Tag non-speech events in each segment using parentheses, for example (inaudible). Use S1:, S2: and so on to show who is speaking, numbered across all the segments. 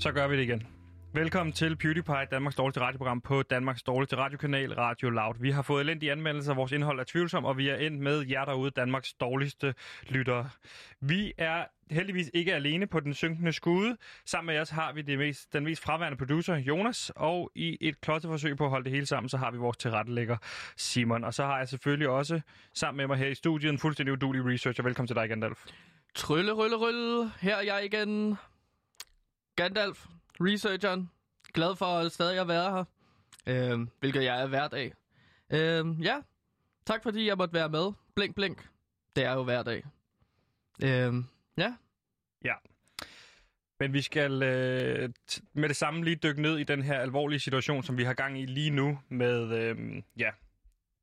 S1: Så gør vi det igen. Velkommen til PewDiePie, Danmarks dårligste radioprogram på Danmarks dårligste radiokanal Radio Loud. Vi har fået elendige anmeldelser, vores indhold er tvivlsom, og vi er endt med jer derude, Danmarks dårligste lyttere. Vi er heldigvis ikke alene på den synkende skude. Sammen med os har vi det mest, den mest fraværende producer, Jonas, og i et klodseforsøg på at holde det hele sammen, så har vi vores tilrettelægger, Simon. Og så har jeg selvfølgelig også sammen med mig her i studiet en fuldstændig udulig researcher. Velkommen til dig, Gandalf.
S2: Trylle, rylle, rylle. Her er jeg igen. Gandalf, researcheren. Glad for stadig at være her. Øh, hvilket jeg er hver dag. Øh, ja, tak fordi jeg måtte være med. Blink, blink. Det er jo hver dag. Øh, ja.
S1: Ja. Men vi skal øh, t- med det samme lige dykke ned i den her alvorlige situation, som vi har gang i lige nu med øh, ja,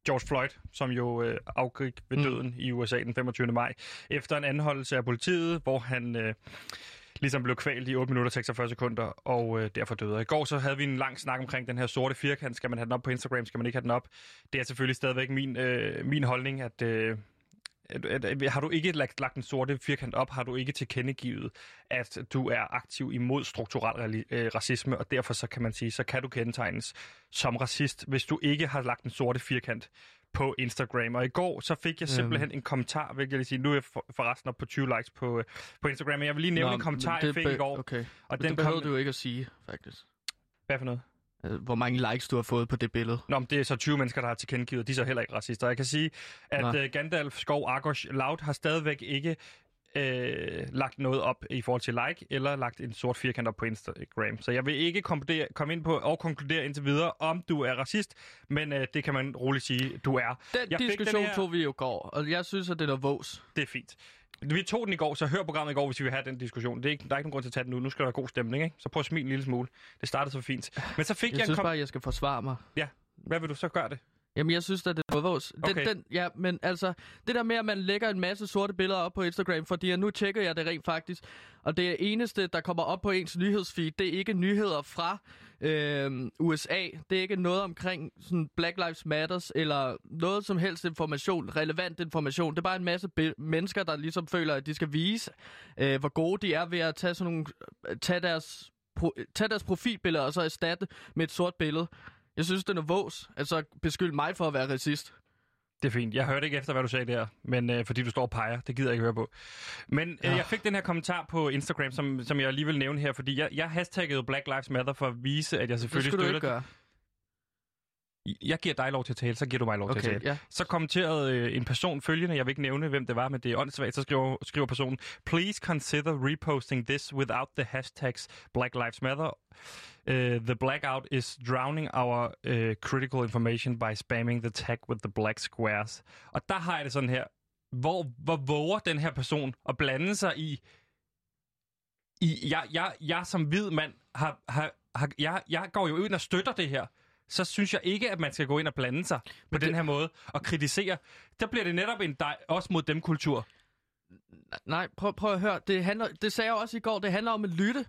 S1: George Floyd, som jo øh, afgik ved
S2: Mm.
S1: døden i USA den 25. maj, efter en anholdelse af politiet, hvor han øh, ligesom blev kvalt i 8 minutter og 46 sekunder, og øh, derfor døde. I går så havde vi en lang snak omkring den her sorte firkant. Skal man have den op på Instagram? Skal man ikke have den op? Det er selvfølgelig stadigvæk min, øh, min holdning, at... Øh, har du ikke lagt, lagt den sorte firkant op, har du ikke tilkendegivet, at du er aktiv imod strukturel øh, racisme, og derfor så kan man sige, så kan du kendetegnes som racist, hvis du ikke har lagt den sorte firkant på Instagram. Og i går så fik jeg simpelthen en kommentar, hvilket jeg lige sige, nu er jeg for, forresten op på 20 likes på, øh, på Instagram, men jeg vil lige nævne
S2: Nå,
S1: en kommentar, jeg fik i går.
S2: Okay.
S1: Og
S2: Men
S1: den
S2: det behøvede
S1: kom...
S2: du jo ikke at sige, faktisk.
S1: Hvad for noget?
S2: Øh, Hvor mange likes du har fået på det billede.
S1: Nå, men det er så 20 mennesker, der har tilkendegivet, de er så heller ikke racister. Jeg kan sige, at
S2: Nå.
S1: uh, Gandalf Skov Argos Loud har stadigvæk ikke øh, lagt noget op i forhold til like, eller lagt en sort firkant op på Instagram. Så jeg vil ikke komme ind på og konkludere indtil videre, om du er racist, men øh, det kan man roligt sige, du er.
S2: Den
S1: Jeg fik den
S2: diskussion
S1: her-
S2: tog vi jo går, og jeg synes, at det er noget vås.
S1: Det er fint. Vi tog den i går, så hør programmet i går, hvis vi vil have den diskussion. Det er ikke, der er ikke nogen grund til at tage den nu. Nu skal der være god stemning, ikke? Så prøv at smile en lille smule. Det startede så fint. Men så fik jeg,
S2: Jeg
S1: en
S2: synes
S1: kom...
S2: bare, jeg skal forsvare mig.
S1: Hvad vil du så gøre det?
S2: Jamen, jeg synes, at det er noget. Den,
S1: Okay.
S2: den, ja, men altså, det der med, at man lægger en masse sorte billeder op på Instagram, fordi nu tjekker jeg det rent faktisk, og det eneste, der kommer op på ens nyhedsfeed, det er ikke nyheder fra øh, USA. Det er ikke noget omkring sådan Black Lives Matters, eller noget som helst information, relevant information. Det er bare en masse mennesker, der ligesom føler, at de skal vise, øh, hvor gode de er ved at tage, sådan nogle, tage, deres, pro- tage deres profilbilleder og så erstatte med et sort billede. Jeg synes, det er vås. Altså, beskyld mig for at være racist.
S1: Det er fint. Jeg hørte ikke efter, hvad du sagde der, men øh, fordi du står og peger. Det gider jeg ikke høre på. Men øh,
S2: Ja.
S1: jeg fik den her kommentar på Instagram, som, som jeg lige vil nævne her, fordi jeg, jeg hashtaggede Black Lives Matter for at vise, at jeg
S2: Det
S1: selvfølgelig
S2: du
S1: støtter
S2: gøre.
S1: Jeg giver dig lov til at tale, så giver du mig lov til at
S2: Okay,
S1: tale.
S2: ja.
S1: Så kommenterede øh, en person følgende, jeg vil ikke nævne, hvem det var, men det er åndssvagt, så skriver, skriver personen, Please consider reposting this without the hashtags Black Lives Matter. Uh, the blackout is drowning our uh, critical information by spamming the tag with the black squares. Og der har jeg det sådan her, hvor, hvor våger den her person at blande sig i, i jeg, jeg, jeg som hvid mand, har, har, har, jeg, jeg går jo ind og støtter det her så synes jeg ikke, at man skal gå ind og blande sig på
S2: Men
S1: den
S2: det-
S1: her måde og kritisere. Der bliver det netop en dig, også mod dem kultur.
S2: Nej, prøv, prøv at høre. Det, handler, det sagde jeg også i går. Det handler om at lytte.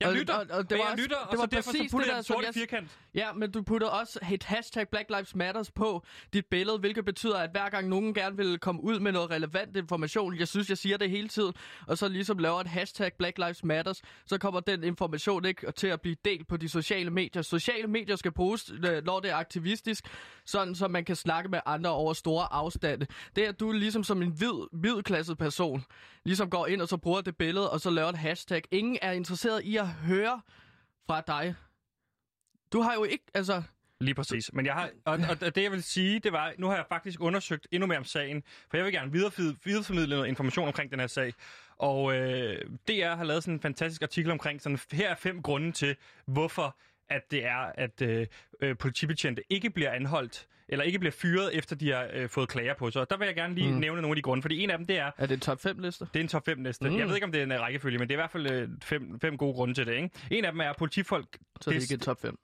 S1: Jeg lytter,
S2: og- og det
S1: og
S2: var
S1: jeg
S2: også-
S1: lytter,
S2: det
S1: og så
S2: var
S1: derfor så putter
S2: det
S1: jeg
S2: der,
S1: den
S2: jeg-
S1: firkant.
S2: Ja, men du puttede også et hashtag Black Lives Matters på dit billede, hvilket betyder, at hver gang nogen gerne vil komme ud med noget relevant information, jeg synes, jeg siger det hele tiden, og så ligesom laver et hashtag Black Lives Matters, så kommer den information ikke til at blive delt på de sociale medier. Sociale medier skal bruges, øh, når det er aktivistisk, sådan så man kan snakke med andre over store afstande. Det er, at du ligesom som en hvid, hvidklasset person, ligesom går ind og så bruger det billede, og så laver et hashtag. Ingen er interesseret i at høre fra dig. Du har jo ikke, altså...
S1: Lige præcis. Men jeg har, og, og det jeg vil sige, det var, nu har jeg faktisk undersøgt endnu mere om sagen, for jeg vil gerne videreformidle noget information omkring den her sag. Og øh, DR har lavet sådan en fantastisk artikel omkring, sådan, her er fem grunde til, hvorfor at det er, at øh, øh, politibetjente ikke bliver anholdt, eller ikke bliver fyret, efter de har øh, fået klager på sig. Og der vil jeg gerne lige mm. Nævne nogle af de grunde, fordi en af dem, det er,
S2: Er det en top 5 liste?
S1: det er en top 5 næste. Mm. Jeg ved ikke, om det er en øh, rækkefølge, men det er i hvert fald øh, fem, fem gode grunde til det. Ikke? En af dem er, at politifolk
S2: Så er det
S1: Det-
S2: ikke en top 5.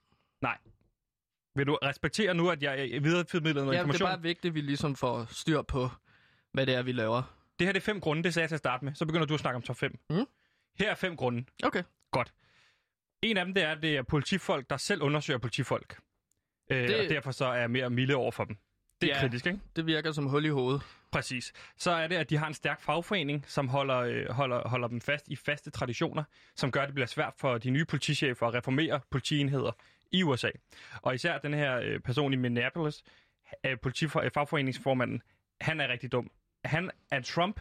S1: Vil du respektere nu, at jeg øh, videreformidler noget
S2: Ja, det er
S1: information?
S2: bare vigtigt, at vi ligesom får styr på, hvad det er, vi laver.
S1: Det her det er fem grunde, det sagde jeg til at starte med. Så begynder du at snakke om top 5.
S2: Mm.
S1: Her er fem grunde.
S2: Okay.
S1: Godt. En af dem, det er, at det er politifolk, der selv undersøger politifolk. Øh,
S2: Det-.
S1: Og derfor så er jeg mere milde over for dem. Det er
S2: Ja.
S1: kritisk, ikke?
S2: Det virker som hul i hovedet.
S1: Præcis. Så er det, at de har en stærk fagforening, som holder, øh, holder, holder dem fast i faste traditioner, som gør, at det bliver svært for de nye politichefer at reformere politienheder i USA. Og især den her øh, person i Minneapolis, øh, øh, fagforeningsformanden, han er rigtig dum. Han er Trump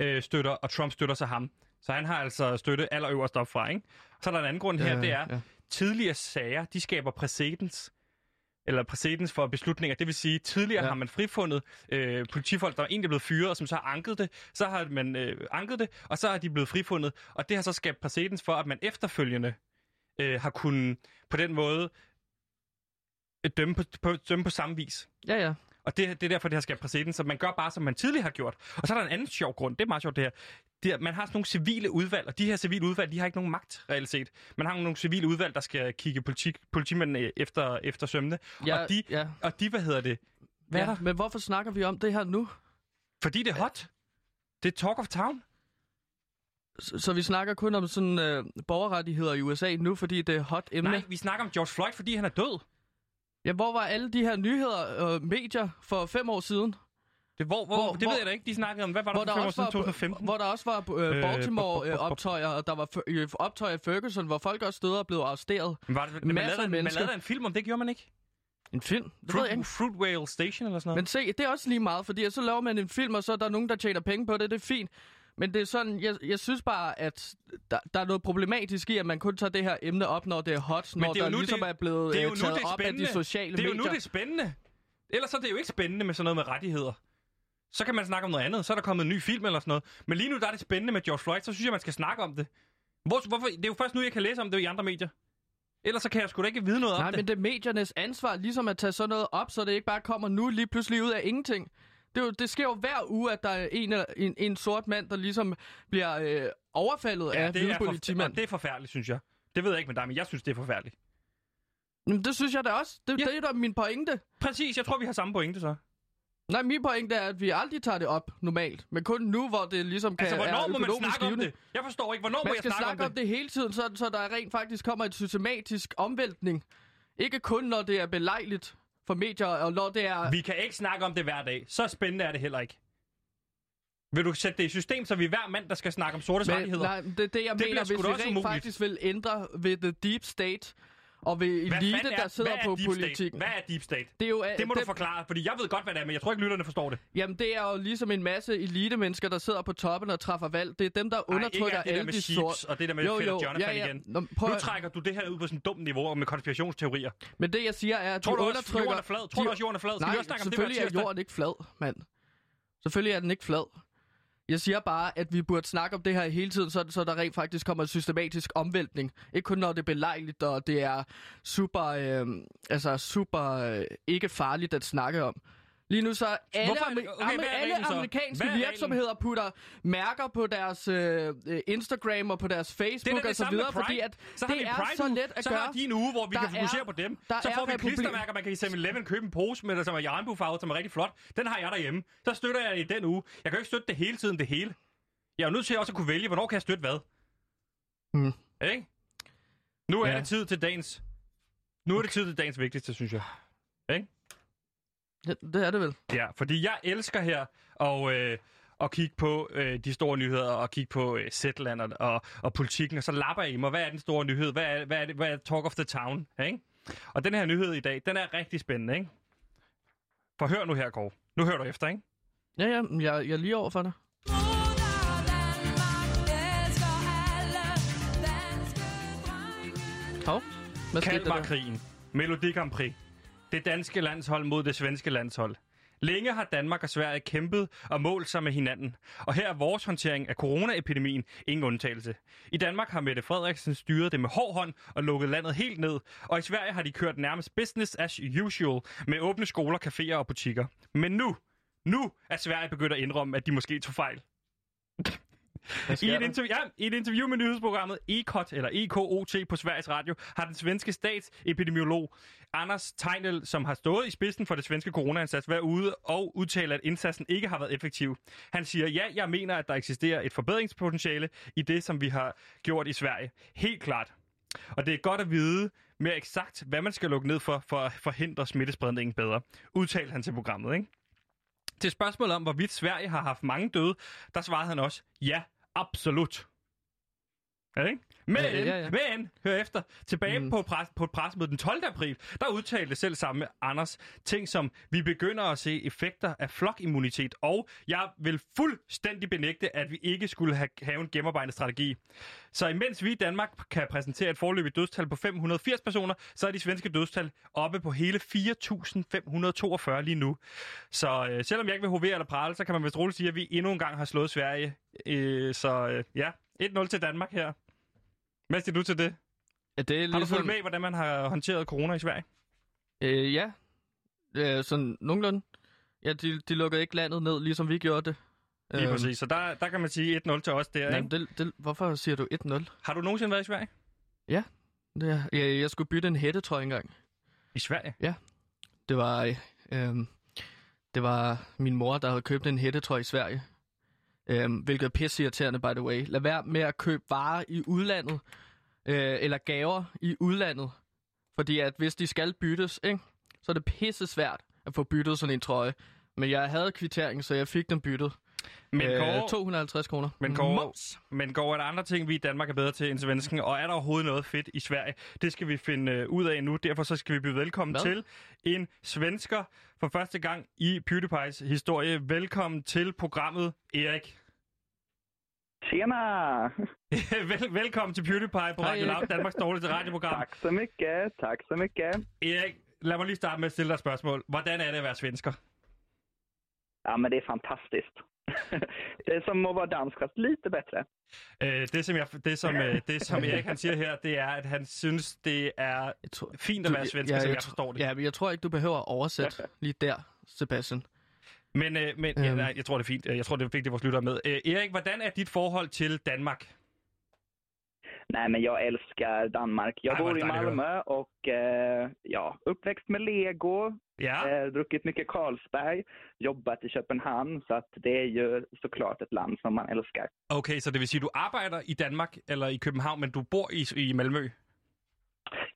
S1: øh, støtter, og Trump støtter sig ham. Så han har altså støtte allerøverst op fra, ikke? Så er der en anden grund her, det er,
S2: ja.
S1: tidligere sager, de skaber præcedens eller præcedens for beslutninger. Det vil sige, tidligere ja.
S2: Ja.
S1: har man frifundet øh, politifolk, der er egentlig blevet fyret, og som så har anket det. Så har man øh, anket det, og så er de blevet frifundet. Og det har så skabt præcedens for, at man efterfølgende øh, har kunnet på den måde øh, dømme på, på, dømme på samme vis.
S2: Ja, ja.
S1: Og det, det er derfor, det har skabt præcedens, så man gør bare, som man tidligere har gjort. Og så er der en anden sjov grund, det er meget sjovt det her. Det er, man har sådan nogle civile udvalg, og de her civile udvalg, de har ikke nogen magt, reelt set. Man har nogle civile udvalg, der skal kigge politi, politimændene efter, efter sømne.
S2: ja
S1: og, de,
S2: ja.
S1: og de, hvad hedder det? Hvad
S2: ja.
S1: er der?
S2: Men hvorfor snakker vi om det her nu?
S1: Fordi det er hot. Det er talk of town.
S2: Så, så vi snakker kun om sådan øh, borgerrettigheder i USA nu, fordi det er hot emne?
S1: Nej, vi snakker om George Floyd, fordi han er død.
S2: Ja, hvor var alle de her nyheder og medier for fem år siden?
S1: Det, hvor, hvor,
S2: Hvor-
S1: det
S2: hvor-
S1: ved jeg da ikke. De snakkede om, hvad var der
S2: Hvor
S1: for
S2: der,
S1: fem år siden?
S2: var,
S1: 2015?
S2: hvor der også var øh,
S1: Øh,
S2: Baltimore
S1: bop, bop, bop, bop.
S2: optøjer, og der var øh, optøjer i Ferguson, hvor folk også stod og blev arresteret.
S1: Men var det, man, lavede, en- man lavede en film om det, gjorde man ikke?
S2: En film? Det ved jeg ikke.
S1: Fruit, Fruit Whale Station eller sådan noget?
S2: Men se, det er også lige meget, fordi så laver man en film, og så er der nogen, der tjener penge på det. Det er fint. Men det er sådan, jeg, jeg synes bare, at der, der er noget problematisk i, at man kun tager det her emne op, når det er hot, når
S1: det er
S2: der
S1: nu,
S2: ligesom
S1: det-
S2: er blevet
S1: det er jo
S2: øh,
S1: nu,
S2: taget
S1: det er
S2: op af de sociale
S1: det er jo
S2: medier.
S1: nu, det er spændende. Ellers så er det jo ikke spændende med sådan noget med rettigheder. Så kan man snakke om noget andet. Så er der kommet en ny film eller sådan noget. Men lige nu der er det spændende med George Floyd, så synes jeg, man skal snakke om det. Hvor, hvorfor? Det er jo først nu, jeg kan læse om det i andre medier. Ellers så kan jeg sgu da ikke vide noget
S2: Nej,
S1: om det.
S2: men det er mediernes ansvar ligesom at tage sådan noget op, så det ikke bare kommer nu lige pludselig ud af ingenting. Det, jo, det sker jo hver uge, at der er en, eller- en, en sort mand, der ligesom bliver øh, overfaldet
S1: ja,
S2: af
S1: det,
S2: hvide politimænd.
S1: det er forfærdeligt, synes jeg. Det ved jeg ikke med dig, men jeg synes, det er forfærdeligt.
S2: Jamen, det synes jeg da også. Det,
S1: Ja.
S2: det er da min pointe.
S1: Præcis, jeg tror, vi har samme pointe så.
S2: Nej, min pointe er, at vi aldrig tager det op normalt. Men kun nu, hvor det ligesom kan
S1: Altså, hvornår
S2: er
S1: må man snakke om
S2: givende.
S1: det? Jeg forstår ikke, hvornår må
S2: Man
S1: jeg
S2: skal
S1: snakke,
S2: snakke
S1: om det?
S2: om det hele tiden, så, så der rent faktisk kommer et systematisk omvæltning. Ikke kun, når det er belejligt for medier, og når det er...
S1: Vi kan ikke snakke om det hver dag. Så spændende er det heller ikke. Vil du sætte det i system, så vi er hver mand, der skal snakke om sorte rettigheder?
S2: nej, det er det, jeg
S1: Det
S2: mener, hvis vi rent
S1: umuligt.
S2: faktisk vil ændre ved the deep state, og ved elite,
S1: er,
S2: der sidder
S1: hvad er
S2: på politikken.
S1: State? Hvad er deep state?
S2: Det, er jo,
S1: Det må du forklare, fordi jeg ved godt, hvad det er, men jeg tror ikke, lytterne forstår det.
S2: Jamen, det er jo ligesom en masse elite-mennesker, der sidder på toppen og træffer valg. Det er dem, der
S1: Ej,
S2: undertrykker
S1: det der
S2: alle de sorte.
S1: og det der med
S2: Jo, jo,
S1: Jonathan
S2: ja, ja.
S1: igen.
S2: Nå, prøv
S1: Nu trækker du det her ud på sådan et dumt niveau med konspirationsteorier.
S2: Men det, jeg siger, er, at
S1: Tror du også,
S2: undertrykker...
S1: jorden er flad? Tror
S2: de-
S1: du også, jorden er flad? Skal
S2: Nej,
S1: vi også snakke om det hver
S2: selvfølgelig er jorden ikke flad, mand. Selvfølgelig er den ikke flad. Jeg siger bare, at vi burde snakke om det her hele tiden, så, så der rent faktisk kommer en systematisk omvæltning. Ikke kun når det er belejligt, og det er super, øh, altså super øh, ikke farligt at snakke om. Lige nu så alle,
S1: Hvorfor det-
S2: amer-
S1: okay, hvad er
S2: alle
S1: så?
S2: amerikanske
S1: Hvad er
S2: virksomheder putter mærker på deres øh, øh, Instagram og på deres
S1: Det er
S2: Facebook
S1: da
S2: og
S1: det
S2: så videre, fordi at
S1: så har
S2: det er så let at
S1: så
S2: gøre.
S1: har de en uge, hvor vi
S2: Der
S1: kan fokusere
S2: er-
S1: på dem.
S2: der
S1: Så får vi klistermærker, man kan i 7-Eleven købe en pose med, der som er i regnbuefarvet, som er rigtig flot. Den har jeg derhjemme. Så støtter jeg i den uge. Jeg kan jo ikke støtte det hele tiden, det hele. Jeg er jo nødt til også at kunne vælge, hvornår kan jeg støtte hvad.
S2: Mm.
S1: Ikke? Nu er
S2: Ja.
S1: det tid til dagens... Nu er det tid til dagens vigtigste, synes jeg. Ikke?
S2: Det, det er det vel.
S1: Ja, fordi jeg elsker her at, øh, at kigge på øh, de store nyheder, og kigge på øh, Zetland og, og, og politikken, og så lapper jeg i mig, hvad er den store nyhed? Hvad er, hvad er, det, hvad er talk of the town? Ikke? Og den her nyhed i dag, den er rigtig spændende, ikke? For hør nu her, Kåre. Nu hører du efter, ikke?
S2: Ja, ja, jeg, jeg er lige over for det. Hov, hvad skete der
S1: mig
S2: der?
S1: krigen. Melodi Grand Prix. Det danske landshold mod det svenske landshold. Længe har Danmark og Sverige kæmpet og målt sig med hinanden. Og her er vores håndtering af coronaepidemien ingen undtagelse. I Danmark har Mette Frederiksen styret det med hård hånd og lukket landet helt ned. Og i Sverige har de kørt nærmest business as usual med åbne skoler, caféer og butikker. Men nu, nu er Sverige begyndt at indrømme, at de måske tog fejl. I et, interview, ja, I et interview med nyhedsprogrammet EKOT, eller EKOT på Sveriges Radio, har den svenske statsepidemiolog Anders Tejnel, som har stået i spidsen for det svenske coronaindsats, været ude og udtale, at indsatsen ikke har været effektiv. Han siger, ja, jeg mener, at der eksisterer et forbedringspotentiale i det, som vi har gjort i Sverige. Helt klart. Og det er godt at vide, mere eksakt, hvad man skal lukke ned for, for at forhindre smittespredningen bedre, udtalte han til programmet, ikke? Til spørgsmålet om, hvorvidt Sverige har haft mange døde, der svarede han også, ja, absolut. Ja, ikke? Men,
S2: Ja, ja, ja.
S1: men, hør efter, tilbage mm. På, pres, på et pressemøde den 12. april, der udtalte selv samme Anders ting som, vi begynder at se effekter af flokimmunitet, og jeg vil fuldstændig benægte, at vi ikke skulle have, have en gennemarbejdet strategi. Så imens vi i Danmark kan præsentere et forløbigt dødstal på 580 personer, så er de svenske dødstal oppe på hele 4.542 lige nu. Så øh, selvom jeg ikke vil hovere eller prale, så kan man vist roligt sige, at vi endnu en gang har slået Sverige. Øh, så øh, ja, 1-0 til Danmark her. Hvad siger du til det?
S2: Ja, det er
S1: Har du
S2: ligesom,
S1: fulgt med, hvordan man har håndteret corona i Sverige?
S2: Øh, ja. Øh, sådan nogenlunde. Ja, de, de lukkede ikke landet ned, ligesom vi gjorde det.
S1: Lige
S2: Øhm,
S1: præcis. Så der, der kan man sige 1-0 til os der,
S2: nej,
S1: ikke?
S2: det, det, hvorfor siger du 1-0?
S1: Har du nogensinde været i Sverige?
S2: Det, er- jeg, jeg skulle bytte en hættetrøje engang.
S1: I Sverige?
S2: Det var, øh, øhm, det var min mor, der havde købt en hættetrøje i Sverige. Øhm, hvilket er pisseirriterende, by the way. Lad være med at købe varer i udlandet, øh, eller gaver i udlandet. Fordi at hvis de skal byttes, ikke, så er det pisse svært at få byttet sådan en trøje. Men jeg havde kvittering, så jeg fik den byttet.
S1: Men
S2: Øh,
S1: Kåre,
S2: 250 kroner.
S1: Men Kåre-
S2: Mums.
S1: Men går er der andre ting, vi i Danmark er bedre til end svensken? Og er der overhovedet noget fedt i Sverige? Det skal vi finde øh, ud af nu. Derfor så skal vi byde velkommen
S2: Hvad?
S1: til en svensker for første gang i PewDiePie's historie. Velkommen til programmet, Erik.
S3: Tjena! (laughs)
S1: Vel, velkommen til PewDiePie på Radio. Loud, Danmarks dårligste radioprogram.
S3: Tack så mycket, tack så mycket.
S1: Erik, lad mig lige starte med at stille dig et spørgsmål. Hvordan er det at være svensker?
S3: Ja, men det är fantastiskt. (laughs) det är som att vara dansk, fast lite bättre.
S1: Øh, det, som jeg, det, som, øh, det, som Erik han siger her, det er, at han synes, det er
S2: Jeg tror,
S1: fint at være svensker, som jeg
S2: tr-
S1: forstår det.
S2: Ja, men jeg tror ikke, du behøver at oversætte (laughs) lige der, Sebastian.
S1: Men, øh, men ja,
S2: Øhm.
S1: nej, jeg tror, det er fint. Jeg tror, det er vigtigt, at vores lytter er med. Øh, Erik, hvordan er dit forhold til Danmark?
S3: Nej, men jag älskar Danmark. Jag
S1: vad
S3: bor i Malmö och eh, ja, uppväxt med Lego,
S1: Ja,
S3: druckit mycket Carlsberg, jobbat i Köpenhamn, så att det är ju såklart ett land som man älskar.
S1: okay, så det vil sige, du arbejder i Danmark eller i København, men du bor i, i Malmø?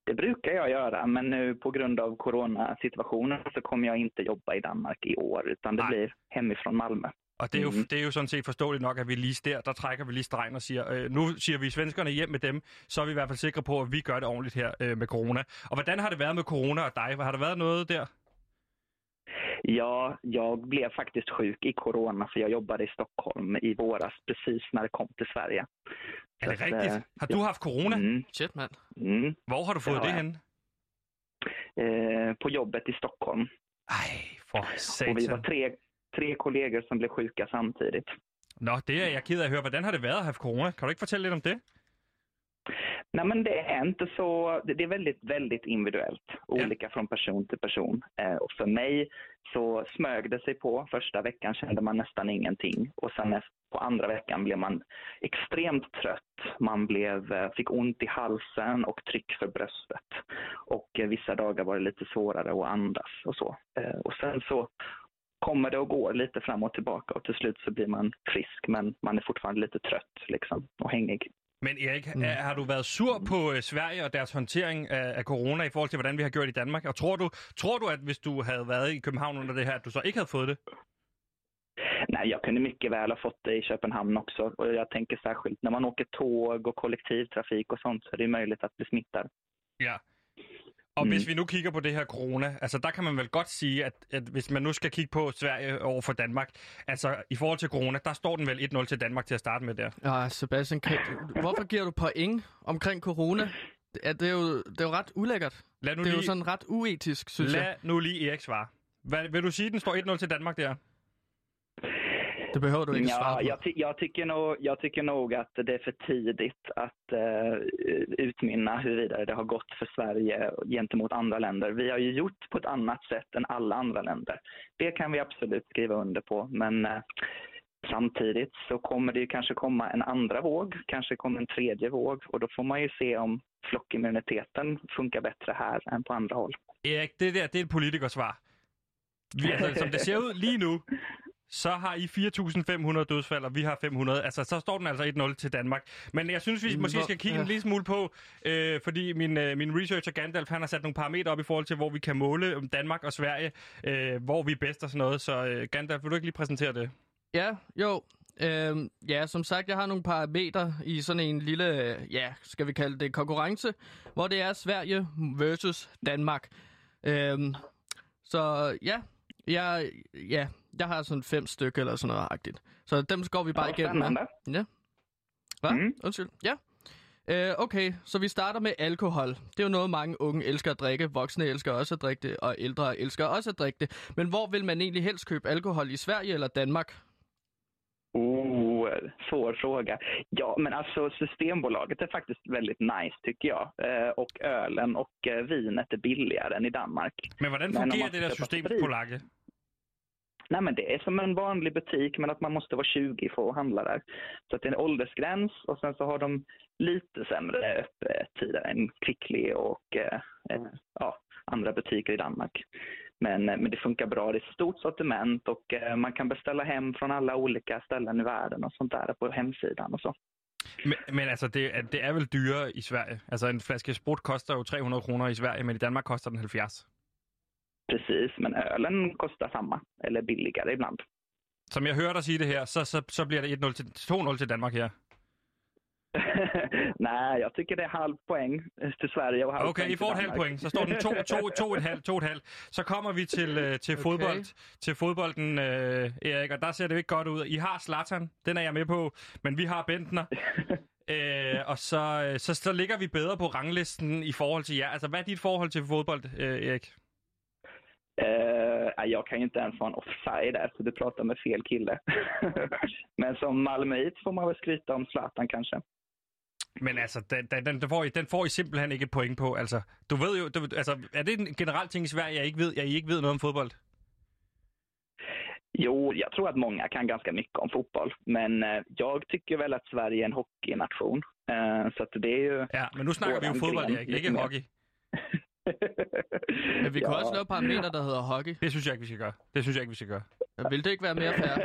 S3: Det brukar jag göra, men nu på grund av coronasituationen så kommer jag inte jobba i Danmark i år, utan det
S1: Nej.
S3: blir hemifrån Malmö.
S1: Og det er, jo,
S3: Mhm.
S1: det er jo sådan set forståeligt nok, at vi lige der, der trækker vi lige stregen og siger, øh, nu siger vi svenskerne hjem med dem, så er vi i hvert fald sikre på, at vi gør det ordentligt her øh, med corona. Og hvordan har det været med corona og dig? Har der været noget der?
S3: Ja, jag blev faktiskt sjuk i corona för jag jobbade i Stockholm i våras precis när det kom till Sverige.
S1: Er det rigtigt?
S3: øh,
S1: Har du haft corona?
S3: Mm,
S2: Shit, mand.
S3: mm,
S1: Hvor har du fået
S3: har
S1: det
S3: jeg.
S1: henne?
S3: eh, på jobbet i Stockholm.
S1: Ej, for
S3: Och vi
S1: satan.
S3: var tre, tre kollegor som blev sjuka samtidigt.
S1: Nå, det er jeg ked af at høre. Hvordan har det været at have corona? Kan du ikke fortælle lidt om det?
S3: Nej, men det är inte så. Det är väldigt, väldigt individuellt. Olika från person till person. Eh, och för mig så smög det sig på. Första veckan kände man nästan ingenting. Och sen på andra veckan blev man extremt trött. Man blev, eh, fick ont i halsen och tryck för bröstet. Och eh, vissa dagar var det lite svårare att andas och så. Eh, och sen så kommer det och går lite fram och tillbaka och till slut så blir man frisk men man är fortfarande lite trött liksom och hängig.
S1: Men Erik,
S2: Mm.
S1: har du været sur på øh, Sverige og deres håndtering af, af corona i forhold til, hvordan vi har gjort i Danmark? Og tror du, tror du, at hvis du havde været i København under det her, at du så ikke havde fået det?
S3: Nej, jag kunde mycket väl ha fått det i Köpenhamn också. Och jag tänker särskilt när man åker tåg och kollektivtrafik och sånt så är det möjligt att bli smittad.
S1: Ja. Og
S3: Mm.
S1: hvis vi nu kigger på det her corona, altså der kan man vel godt sige, at, at hvis man nu skal kigge på Sverige over for Danmark, altså i forhold til corona, der står den vel 1-0 til Danmark til at starte med der.
S2: Ja, Sebastian, kan, hvorfor giver du point omkring corona? Det er, det er, jo, det er jo ret ulækkert.
S1: Lad nu
S2: Det er jo
S1: lige,
S2: sådan ret uetisk, synes jeg.
S1: lad nu lige Erik svare. Hvad, vil du sige, den står 1-0 til Danmark der?
S2: Det behøver du ikke svare
S3: Ja,
S2: på.
S3: jag, ty- jag, tycker nog, jag tycker nog att det är för tidigt att eh, utmynna huruvida det har gått för Sverige gentemot andra länder. Vi har ju gjort på ett annat sätt än alla andra länder. Det kan vi absolut skriva under på, men eh, samtidigt så kommer det ju kanske komma en andra våg, kanske kommer en tredje våg och då får man ju se om flockimmuniteten funkar bättre här än på andra håll.
S1: Erik, det der, det er et politikersvar. Vi, altså, som det ser ud (laughs) lige nu, så har I 4.500 dødsfald, og vi har 500. Altså, så står den altså 1-0 til Danmark. Men jeg synes, vi måske skal kigge
S2: ja.
S1: en lille smule på, øh, fordi min, øh, min researcher Gandalf, han har sat nogle parametre op i forhold til, hvor vi kan måle om Danmark og Sverige, øh, hvor vi er bedst og sådan noget. Så øh, Gandalf, vil du ikke lige præsentere det?
S2: Ja, jo. Øhm, ja, som sagt, jeg har nogle parametre i sådan en lille, øh, ja, skal vi kalde det konkurrence, hvor det er Sverige versus Danmark. Øhm, så ja, jeg, ja, jeg har sådan fem stykker eller sådan noget agtigt. Så dem går vi bare
S3: Ja,
S2: igennem med. Ja. Hvad?
S3: Mm.
S2: Undskyld. Ja. Øh, okay, så vi starter med alkohol. Det er jo noget, mange unge elsker at drikke. Voksne elsker også at drikke det, og ældre elsker også at drikke det. Men hvor vil man egentlig helst købe alkohol? I Sverige eller Danmark?
S3: Oh, svår fråga. Ja, men alltså Systembolaget är faktiskt väldigt nice tycker jag. Eh, och ölen och eh, vinet är billigare än i Danmark.
S1: Men fungerer
S3: man
S1: det der
S3: skal
S1: system
S3: sprit-
S1: på Lakke?
S3: Nej, men det är som en vanlig butik, men att man måste vara 20 för att handla där. Så att det är en åldersgräns och sen så har de lite sämre öppettider än Kvickly och eh, eh, ja, andra butiker i Danmark. Men, eh, men det funkar bra. Det är ett stort sortiment och eh, man kan beställa hem från alla olika ställen i världen och sånt där på hemsidan och så.
S1: Men, men altså, det, det er vel dyrere i Sverige. Altså, en flaske sprut koster jo 300 kroner i Sverige, men i Danmark koster den 70.
S3: Precis, men ölen kostar samma, eller billigare ibland.
S1: Som jeg hører dig sige det her, så, så, så bliver det 1-0 til, 2-0 til Danmark her. (laughs)
S3: Nej, jag tycker det är halv poäng till Sverige och halv
S1: Okay,
S3: poäng
S1: I får et halvt
S3: Danmark.
S1: point. Så står den 2 to, to, et halvt, to et halvt. Så kommer vi til, øh, til
S2: Okay.
S1: fodbold. Til fodbolden, øh, Erik, og der ser det ikke godt ud. I har Zlatan, den er jeg med på, men vi har Bentner. (laughs) øh, og så, øh, så, så ligger vi bedre på ranglisten i forhold til jer. Altså, hvad er dit forhold til fodbold, øh, Erik?
S3: Eh, nej, jag kan ju inte ens vara en offside där, så du pratar med fel kille. (laughs) Men som Malmöit får man väl skryta om Zlatan kanske.
S1: Men altså, den, den, den, får I, den får I simpelthen ikke et point på. Altså, du ved jo, du, altså, er det en generel ting i Sverige, jeg ikke ved, jeg ikke ved noget om fodbold?
S3: Jo, jag tror att många kan ganska mycket om fotboll, men eh, jag tycker väl att Sverige är en hockeynation. Eh, så att det är ju...
S1: Ja, men nu snakker vi jo fodbold? Erik, ikke hockey. (laughs)
S2: Men vi kan også lave parametre, der hedder hockey.
S1: Det synes jeg ikke, vi skal gøre. Det synes jeg ikke, vi skal gøre.
S2: Vil det ikke være mere fair?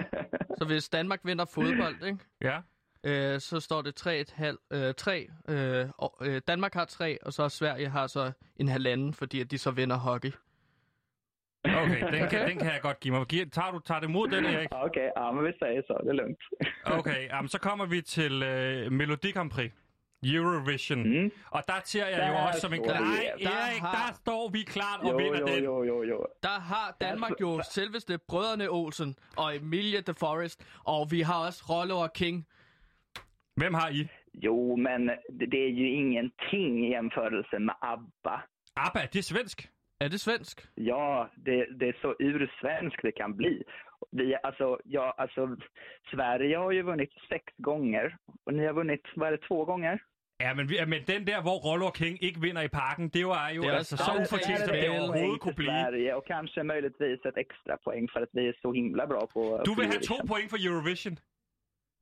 S2: Så hvis Danmark vinder fodbold, ikke?
S1: Ja?
S2: Øh, så står det 3,5. Øh, 3, øh, og, øh, Danmark har 3, og så Sverige har så en halvanden, fordi at de så vinder hockey.
S1: Okay, den kan, den kan jeg godt give mig. Giver- Tager du tager det imod den, Erik?
S3: Ja, Okej, ja, men vi säger så. Det är lugnt. (laughs)
S1: Okay, jamen, så kommer vi til øh, Melodi Grand Prix. Eurovision.
S3: Mm.
S1: Og der ser jeg
S3: Der
S1: jo
S3: er
S1: også som en...
S3: stor-
S1: Nej,
S2: Der
S1: Erik,
S2: har-
S1: der står vi klart og
S3: Jo,
S1: vinder
S3: jo,
S1: den.
S3: jo, jo, jo.
S2: Der har Danmark jo selveste Brødrene Olsen og Emilia de Forest, og vi har også Rollo og King.
S1: Hvem har I?
S3: Jo, men det, är ju ingenting i jämförelse med ABBA.
S1: ABBA, det er svensk.
S2: Er det svensk?
S3: Ja, det, det är så ursvenskt det kan bli. Vi, alltså, ja, alltså, Sverige har ju vunnit sex gånger och ni har vunnit, vad är det, två gånger?
S1: Ja, men, vi, men den der, hvor Rollo og King ikke vinder i parken, det var jo
S2: Det er
S1: altså så ufortjent, som det overhovedet kunne blive.
S3: Sverige och kanske möjligtvis ett extra poäng för att vi är så himla bra på...
S1: Du vil have to point for Eurovision.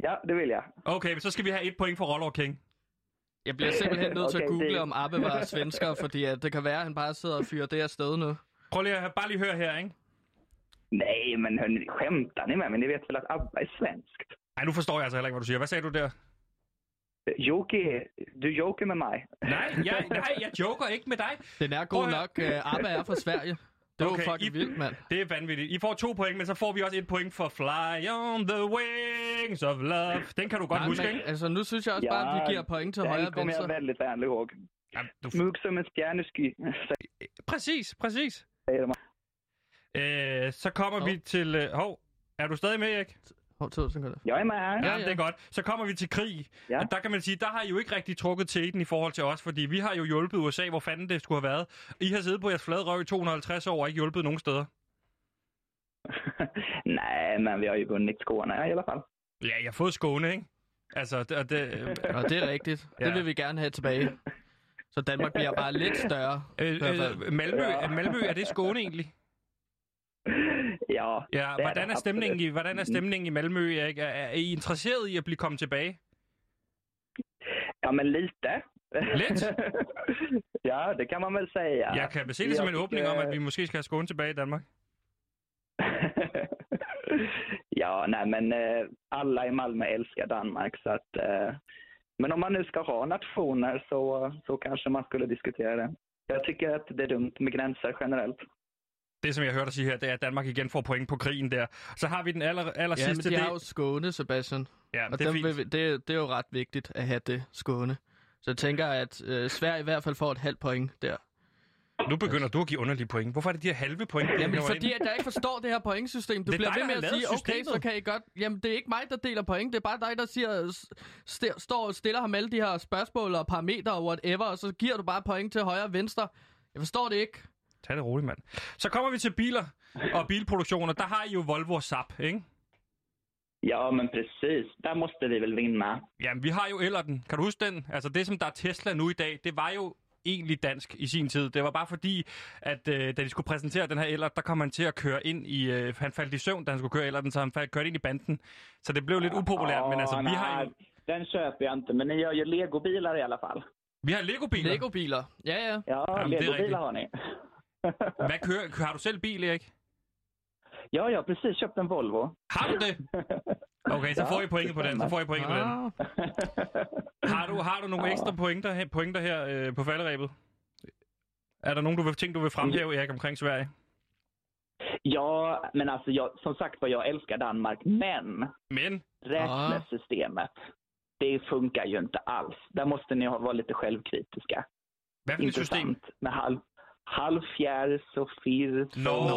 S3: Ja, det vill jag.
S1: Okay, men så skal vi have et point for Rollo og King.
S2: Jeg bliver simpelthen nødt til at (laughs)
S3: Okay,
S2: google,
S3: det-
S2: om Abbe var svensker, fordi at det kan være, at han bare sidder og fyrer det afsted nu.
S1: Prøv lige at bare lige høre her, ikke?
S3: Nej, men hörni, skämtar ni med mig? Ni vet väl att ABBA är svenskt?
S1: Ej, nu forstår jeg altså heller ikke, hvad du siger. Hvad sagde du der?
S3: Joker, du joker med mig.
S1: Nej, jeg, nej, jeg joker ikke med dig.
S2: Den er god nok. Uh, Abbe er fra Sverige. Det var
S1: Okay,
S2: okay, fucking
S1: I-
S2: vildt, mand.
S1: Det er vanvittigt. I får to point, men så får vi også et point for Fly on the Wings of Love. Den kan du godt
S2: Nej,
S1: huske,
S2: men,
S1: ikke?
S2: altså, nu synes jeg også bare, at vi giver point til højre og venstre.
S3: väldigt väl ihåg.
S1: Ja, du...
S3: Smug som en stjärnesky, (laughs)
S1: Præcis, præcis. Øh, så kommer
S2: Hov.
S1: vi til... Øh, hov, er du stadig med, Erik?
S3: Med här.
S1: Ja,
S2: Ja,
S1: det
S2: ja.
S1: er godt. Så kommer vi til krig.
S3: Ja.
S1: Og der kan man sige, der har I jo ikke rigtig trukket teten i forhold til os, fordi vi har jo hjulpet USA, hvor fanden det skulle have været. I har siddet på jeres flade røv i 250 år og ikke hjulpet nogen steder. (laughs)
S3: Nej, men vi har ju vunnit Skåne i alla fall.
S1: Ja, jeg har fået Skåne, ikke? Altså, det, og det, (laughs)
S2: Og det er rigtigt.
S1: Ja.
S2: Det vil vi gerne have tilbage. Så Danmark bliver bare lidt større.
S1: øh,
S2: I hvert fald.
S1: øh, Malmø,
S3: Ja.
S1: er Malmø, er det Skåne egentlig?
S3: Ja,
S1: Ja, hvordan er stemningen i, hvordan er stemningen i Malmø, Erik? Er, er I interesseret i at blive kommet tilbage?
S3: ja men lite.
S1: Lidt? (laughs)
S3: ja, det kan man väl säga.
S1: Jeg kan se det som en åbning om, at vi måske skal have Skåne tilbage i Danmark. (laughs)
S3: ja, nej men eh, alla i Malmö älskar Danmark så att eh, men om man nu ska ha nationer så, så kanske man skulle diskutera det. Jag tycker att det är dumt med gränser generellt.
S1: Det, som jeg hørte dig sige her, det er, at Danmark igen får point på krigen der. Så har vi den aller, aller
S2: Ja, men
S1: sidste.
S2: de
S1: det,
S2: har jo Skåne, Sebastian.
S1: ja,
S2: Og
S1: det er
S2: dem
S1: fint.
S2: vil, vi- det, det er jo ret vigtigt at have det Skåne. Så jeg tænker, at øh, Sverige i hvert fald får et halvt point der.
S1: Nu begynder du at give underlige point. Hvorfor er det de her halve point?
S2: Jamen, fordi
S1: ind?
S2: at jeg ikke forstår det her pointsystem. Du
S1: Det er
S2: bliver
S1: dig,
S2: ved med at sige, okay, så
S1: systemet.
S2: kan I godt... Jamen, det er ikke mig, der deler point. Det er bare dig, der siger, st- står og stiller ham alle de her spørgsmål og parametre og whatever, og så giver du bare point til højre og venstre. Jeg forstår det ikke.
S1: Tag det roligt, mand. Så kommer vi til biler og bilproduktioner. Der har I jo Volvo og Saab, ikke?
S3: Ja, men precis. Där måste vi väl vinna.
S1: Jamen, vi har jo Ellerten. Kan du huske den? Altså, det som der er Tesla nu i dag, det var jo egentlig dansk i sin tid. Det var bare fordi, at øh, da de skulle præsentere den her Ellert, der kom han til at køre ind i... Øh, han faldt i søvn, da han skulle køre Ellerten, så han faldt, kørte ind i banden. Så det blev lidt upopulært, men altså, vi har jo...
S3: Den köper jag inte, men ni gör ju legobilar i alla fall.
S1: Vi har Lego-biler.
S2: Lego-biler. Ja, ja.
S3: Ja,
S1: Jamen, det är riktigt.
S3: legobilar har ni. (laughs)
S1: Hvad kører, har du selv bil, Erik?
S3: ja, jag har precis köpt en Volvo.
S1: Har du det? Okay, så (laughs)
S3: Ja,
S1: får I pointet på den. Så får I pointet på den.
S2: Ah,
S1: Har du, har du nogle ekstra pointer, her- pointer her øh, på falderæbet? Er der nogen du vil, ting, du vil fremhæve, Erik, omkring Sverige?
S3: Ja, men alltså jag, som sagt var, jag älskar Danmark, men
S1: Men,
S3: räknesystemet, det funkar ju inte alls. Där måste ni ha- vara lite självkritiska.
S1: hvad for et system?
S3: Intressant med halv, halvfjärs och firs
S1: Nå,
S3: och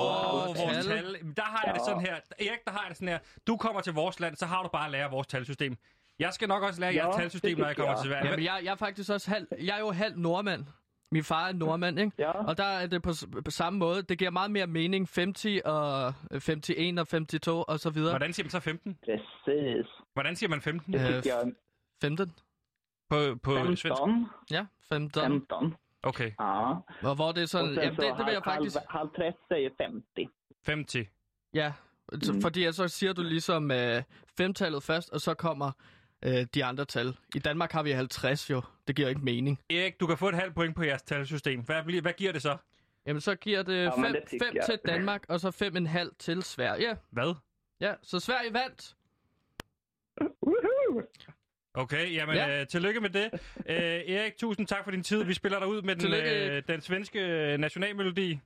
S1: vores
S2: tal.
S1: tal. Der har jeg det
S3: Ja.
S1: sådan her. Erik, der har jeg det sådan her. Du kommer til vores land, så har du bare at lære vores talsystem. Jeg skal nok også lære
S3: Ja,
S1: jeres talsystem, når jeg kommer
S3: jeg.
S1: til Sverige.
S2: Jamen, jeg, jeg er faktisk også halv... Jeg er jo halv nordmand. Min far er nordmand, ikke?
S3: Ja.
S2: Og der er det på, på samme måde. Det giver meget mere mening. 50 og 51 og 52 og så videre.
S1: Hvordan siger man så 15?
S3: Precis.
S1: Hvordan siger man 15
S3: Det
S2: Øh,
S3: tycker jag.
S2: 15?
S1: på, på svensk?
S3: 15.
S2: Ja, 15.
S3: 15.
S1: Okay,
S3: Ja.
S2: Og hvor det er sådan...
S3: Och sen
S2: Jamen,
S3: så
S2: det, det vil jeg
S3: halv,
S2: faktisk...
S3: halv, halv 30 säger 50.
S2: Ja,
S1: 50.
S2: så-
S3: Mm.
S2: fordi så siger du ligesom øh, femtallet først, og så kommer øh, de andre tal. I Danmark har vi 50 jo. Det giver ikke mening.
S1: Erik, du kan få et halvt point på jeres talsystem. Hvad, bliver, hvad giver det så?
S2: Jamen, så giver det
S3: Ja,
S2: 5
S3: men det tycker jeg.
S2: til Danmark, og så 5,5 til Sverige.
S1: Hvad?
S2: Ja, så Sverige vandt.
S1: Okay, jamen
S2: Ja.
S1: øh, tillykke med det. (laughs) Øh, Erik, tusind tak for din tid. Vi spiller dig ud med den, øh, den svenske øh, nationalmelodi.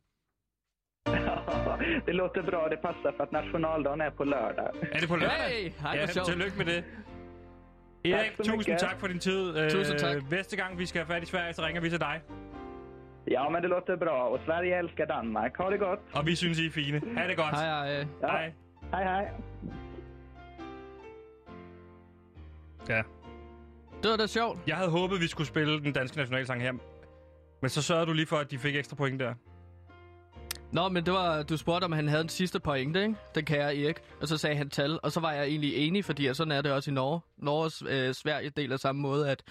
S1: (laughs)
S3: det låter bra. Det passar för att nationaldagen är på lördag.
S1: Er det på lørdag?
S2: Hey, hej,
S1: ja,
S2: sjovt.
S1: tillykke med det. Erik,
S3: så
S1: tusind
S3: mycket.
S1: tak for din tid. Øh,
S2: Tusind tak.
S1: Næste gang vi skal have fat i Sverige, så ringer vi til dig.
S3: Ja, men det låter bra. Och Sverige älskar Danmark. Ha det gott.
S1: Og vi synes, I er fine. Ha' det godt.
S2: Hej, hej.
S3: Ja.
S1: Hej.
S3: Hej, hej.
S1: Ja.
S2: Det var da sjovt.
S1: Jeg havde håbet, vi skulle spille den danske nationalsang her. Men så sørgede du lige for, at de fik ekstra point der.
S2: Nå, men det var, du spurgte, om han havde en sidste pointe, ikke? Den kære Erik. Og så sagde han tal, og så var jeg egentlig enig, fordi sådan er det også i Norge. Norge og øh, Sverige deler samme måde at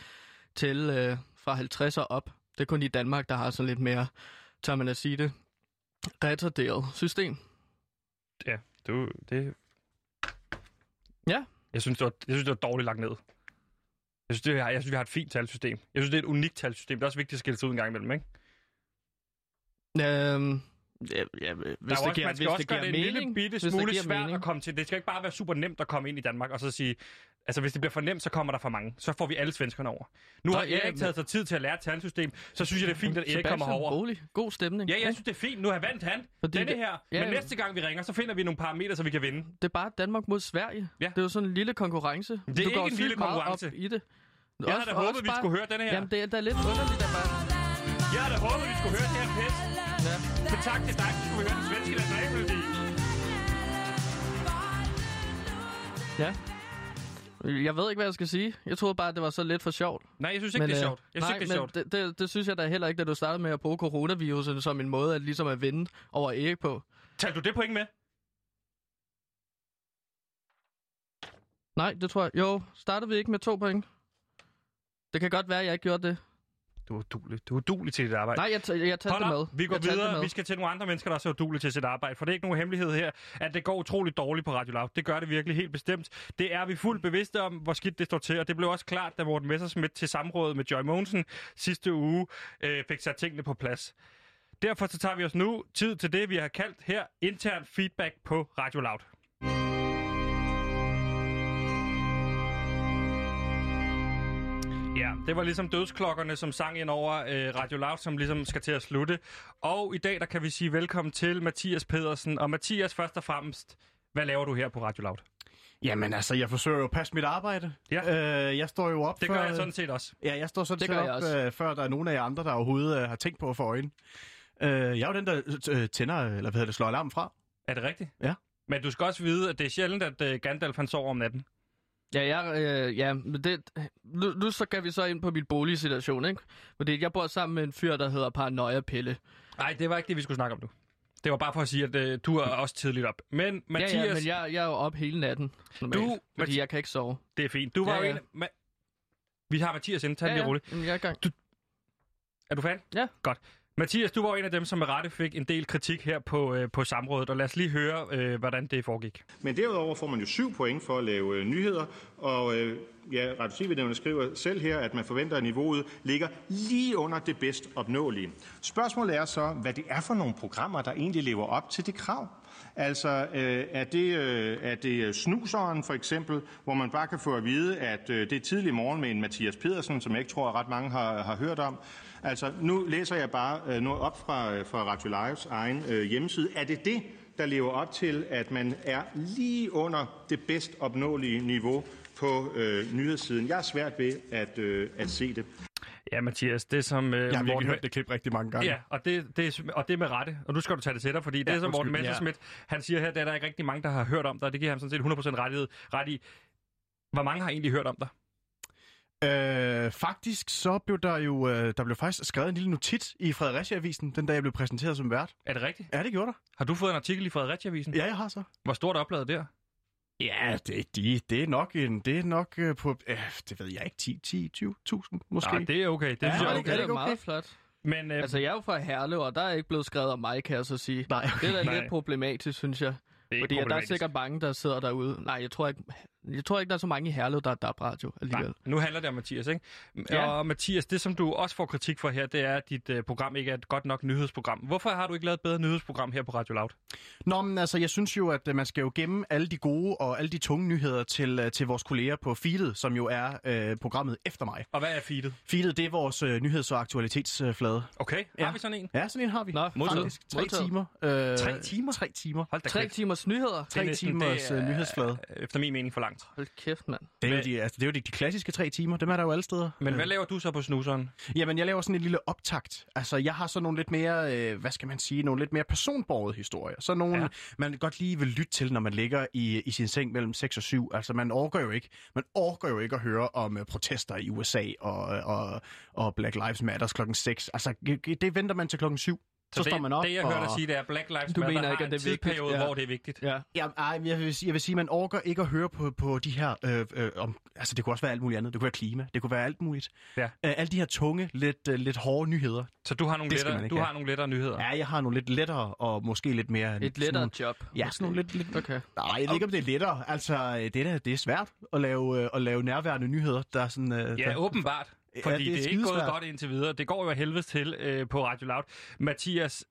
S2: tælle øh, fra 50 og op. Det er kun i Danmark, der har sådan lidt mere, tør man at sige det, retarderet system.
S1: Ja, du, det...
S2: Ja.
S1: Jeg synes, det var, jeg synes, det var dårligt lagt ned. Jeg synes, det, jeg, jeg synes, vi har et fint talsystem. Jeg synes, det er et unikt talsystem. Det er også vigtigt at skille sig ud en gang imellem, ikke?
S2: Øhm, ja, ja, hvis
S1: Der
S2: det
S1: også,
S2: giver,
S1: man skal
S2: hvis
S1: også
S2: det
S1: gøre det en
S2: mening,
S1: lille bitte smule svært
S2: mening.
S1: at komme til. Det skal ikke bare være super nemt at komme ind i Danmark og så sige... Altså, hvis det bliver for nemt, så kommer der for mange. Så får vi alle svenskerne over. Nu
S2: Nå,
S1: har
S2: ja,
S1: Erik
S2: men-
S1: taget sig tid til at lære et talsystem, så synes jeg, det er fint, at Erik kommer over.
S2: rolig. God stemning.
S1: Ja, jeg synes, det er fint. Nu har vandt han
S2: Fordi
S1: denne
S2: det-
S1: her.
S2: ja,
S1: Men
S2: ja.
S1: næste gang vi ringer, så finder vi nogle parametre, så vi kan vinde.
S2: Det er bare Danmark mod Sverige.
S1: Ja.
S2: Det er jo sådan en lille konkurrence.
S1: Det er
S2: du
S1: ikke en lille konkurrence.
S2: Op i det.
S1: Jeg havde da håbet, vi skulle høre denne her.
S2: Jamen, det er da lidt underligt, at bare...
S1: Jeg havde da håbet, vi skulle høre det her pis.
S2: Ja.
S1: Men tak til dig, så skulle vi høre den svenske nationalmelodi.
S2: ja. Jeg ved ikke, hvad jeg skal sige. Jeg troede bare, at det var så lidt for sjovt.
S1: Nej, jeg synes ikke, det er
S2: øh,
S1: sjovt. Jeg synes
S2: nej,
S1: ikke, det er sjovt.
S2: men det, det, det, synes jeg da heller ikke, da du startede med at bruge coronavirusen som en måde at ligesom at vinde over Erik på.
S1: Talte du det point med?
S2: Nej, det tror jeg. Jo, startede vi ikke med to point? Det kan godt være, at jeg ikke gjorde det.
S1: Du er udulig. Du er udulig til dit arbejde.
S2: Nej, jeg, t- jeg
S1: Hold
S2: det
S1: op,
S2: med.
S1: vi går
S2: jeg
S1: videre. Vi skal til nogle andre mennesker, der er så udulige til sit arbejde. For det er ikke nogen hemmelighed her, at det går utroligt dårligt på Radio Loud. Det gør det virkelig helt bestemt. Det er vi fuldt bevidste om, hvor skidt det står til. Og det blev også klart, da Morten Messersmith til samrådet med Joy Mogensen sidste uge øh, fik sat tingene på plads. Derfor så tager vi os nu tid til det, vi har kaldt her intern feedback på Radio Loud. Ja, det var ligesom dødsklokkerne, som sang ind over øh, Radio Loud, som ligesom skal til at slutte. Og i dag, der kan vi sige velkommen til Mathias Pedersen. Og Mathias, først og fremmest, hvad laver du her på Radio Loud?
S4: Jamen altså, jeg forsøger jo at passe mit arbejde.
S1: Ja.
S4: Øh, jeg står jo op
S1: Det
S4: før...
S1: gør jeg sådan set også.
S4: Ja, jeg står sådan
S2: Det
S4: set op,
S2: også.
S4: øh, før der er nogen af jer andre, der overhovedet øh, har tænkt på at få øjne. Øh, jeg er jo den, der øh, tænder, eller hvad hedder det, slår alarmen fra.
S1: Er det rigtigt?
S4: Ja.
S1: Men du skal også vide, at det er sjældent, at øh, Gandalf han sover om natten.
S2: Ja, jeg, øh, ja, men det, nu, nu så kan vi så ind på min boligsituation, ikke? Fordi jeg bor sammen med en fyr, der hedder Paranoia Pille.
S1: Nej, det var ikke det, vi skulle snakke om nu. Det var bare for at sige, at øh, du er også tidligt op. Men Mathias,
S2: Ja, ja, men jeg, jeg er jo op hele natten, normalt,
S1: Du-
S2: fordi
S1: Mathi-
S2: jeg kan ikke sove.
S1: det er fint. Du var
S2: Ja,
S1: jo
S2: ja.
S1: en... Ma- vi har Mathias inden. Tag ja,
S2: ja, ja.
S1: roligt.
S2: Jamen, jeg er i gang.
S1: Er du fan?
S2: Ja.
S1: Godt. Mathias, du var en af dem, som med rette fik en del kritik her på, øh, på samrådet, og lad os lige høre, øh, hvordan det foregik.
S5: Men derudover får man jo syv point for at lave øh, nyheder, og øh, ja, Radio skriver selv her, at man forventer, at niveauet ligger lige under det bedst opnåelige. Spørgsmålet er så, hvad det er for nogle programmer, der egentlig lever op til det krav. Altså, øh, er, det, øh, er det øh, snuseren for eksempel, hvor man bare kan få at vide, at øh, det er tidlig morgen med en Mathias Pedersen, som jeg ikke tror, at ret mange har, har hørt om. Altså, nu læser jeg bare øh, noget op fra, øh, fra Radio Lives egen øh, hjemmeside. Er det det, der lever op til, at man er lige under det bedst opnåelige niveau på øh, nyhedssiden. Jeg er svært ved at, øh, at se det.
S1: Ja, Mathias, det som... Øh,
S4: Jeg har virkelig hørt det klip rigtig mange gange.
S1: Ja, og det, det, er, og det med rette, og nu skal du tage det til dig, fordi det,
S4: Ja,
S1: som Morten
S4: undskyld, ja.
S1: Messerschmidt, han siger her, det er der ikke rigtig mange, der har hørt om dig, og det giver ham sådan set 100% rettighed, ret i. Hvor mange har egentlig hørt om dig?
S4: Øh, faktisk så blev der jo øh, der blev faktisk skrevet en lille notit i Fredericia-avisen, den dag jeg blev præsenteret som vært.
S1: Er det rigtigt?
S4: Ja, det gjorde der.
S1: Har du fået en artikel i Fredericia-avisen?
S4: Ja, jeg har så.
S1: Hvor stort er oplaget der?
S4: Ja, det, det, det er nok, en, det er nok øh, på, øh, det ved jeg ikke, 10, 10 20.000 måske.
S1: Nej, det er okay. Det
S4: Ja,
S1: synes jeg er okay.
S4: er
S2: det er
S4: okay?
S2: meget flot.
S1: Men øh,
S2: Altså, jeg er jo fra Herlev, og der er ikke blevet skrevet om mig, kan jeg så sige.
S4: Nej, okay.
S2: Det er da lidt problematisk, synes jeg.
S1: det er
S2: Fordi der er sikkert mange, der sidder derude. Nej, jeg tror ikke, jeg tror ikke der er så mange i Herlev, der er DAB-radio alligevel.
S1: Nej, nu handler det om Mathias, ikke?
S2: Ja.
S1: Og Mathias, det som du også får kritik for her, det er, at dit øh, program ikke er et godt nok nyhedsprogram. Hvorfor har du ikke lavet et bedre nyhedsprogram her på Radio Loud?
S4: Nå, men altså, jeg synes jo, at øh, man skal jo gemme alle de gode og alle de tunge nyheder til, øh, til vores kolleger på Feedet, som jo er øh, programmet efter mig.
S1: Og hvad er feedet?
S4: Feedet, det er vores øh, nyheds- og aktualitetsflade.
S1: Okay, har
S4: Ja.
S1: vi sådan en?
S4: Ja, sådan en har vi.
S2: Nå,
S1: modtaget.
S4: Faktisk tre
S2: Modtaget.
S4: timer. Øh,
S1: Tre timer?
S4: Tre timer.
S1: Hold da
S2: Tre
S1: kæft.
S2: timers nyheder.
S1: Det er
S4: Tre timers
S1: er,
S4: øh, nyhedsflade.
S1: Efter min mening for langt.
S2: Hold kæft, mand.
S4: Det er, jo de, altså, det er jo de, de klassiske tre timer. Dem er der jo alle steder.
S1: Men
S4: Øh,
S1: hvad laver du så på snuseren?
S4: Jamen, jeg laver sådan en lille optakt. Altså, jeg har så nogle lidt mere, øh, hvad skal man sige, nogle lidt mere personborgede historier. Så nogle,
S1: Ja.
S4: man godt lige vil lytte til, når man ligger i, i sin seng mellem 6 og 7. Altså, man orker jo ikke, man orker jo ikke at høre om uh, protester i USA og, og, og Black Lives Matter klokken 6. Altså, det det venter man til klokken 7. Så,
S1: det,
S4: står man op.
S1: det, jeg
S4: og...
S1: hørte dig sige, det er, at Black Lives
S2: Du
S1: Matter
S2: mener
S1: har
S2: ikke, at det er
S1: tidsperiode,
S2: Ja.
S1: hvor det er vigtigt.
S2: Ja.
S4: Ja, ej, jeg, vil, sige- jeg vil sige, man orker ikke at høre på, på de her... Øh, øh, om, altså, det kunne også være alt muligt andet. Det kunne være klima. Det kunne være alt muligt.
S1: Ja.
S4: Øh, alle de her tunge, lidt, øh, lidt hårde nyheder.
S1: Så du har nogle,
S4: Det
S1: lettere, du
S4: have.
S1: har nogle lettere nyheder.
S4: Ja, jeg har nogle lidt lettere og måske lidt mere...
S2: Et lettere
S4: nogle-
S2: job.
S4: Ja,
S2: måske.
S4: sådan nogle lidt... lidt
S2: Okay.
S4: Nej, jeg ved ikke, om det er lettere. Altså, øh, det er, da- det er svært at lave, øh, at lave nærværende nyheder, der er sådan... Øh,
S1: Ja,
S4: der,
S1: åbenbart. Fordi
S4: Ja,
S1: det er,
S4: er
S1: det er ikke gået godt indtil videre. Det går jo af helvedes til øh, på Radio Loud. Mathias,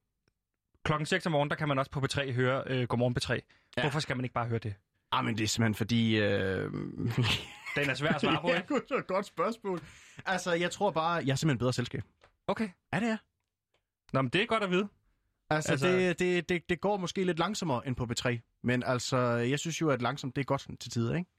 S1: klokken 6 om morgenen, der kan man også på P3 høre øh, Godmorgen P3. Ja.
S4: Ja.
S1: Hvorfor skal man ikke bare høre det?
S4: Ah, men det er simpelthen fordi... Øh... (laughs)
S1: Den er svær at svare (laughs) på,
S4: ja,
S1: ikke?
S4: det er et godt spørgsmål. Altså, jeg tror bare, jeg er simpelthen bedre selskab.
S1: Okay.
S4: Ja, det er.
S1: Nå, men det er godt at vide.
S4: Altså,
S1: Altså-.
S4: Det, det, det, det går måske lidt langsommere end på B3. Men altså, jeg synes jo, at langsomt, det er godt til tider, ikke?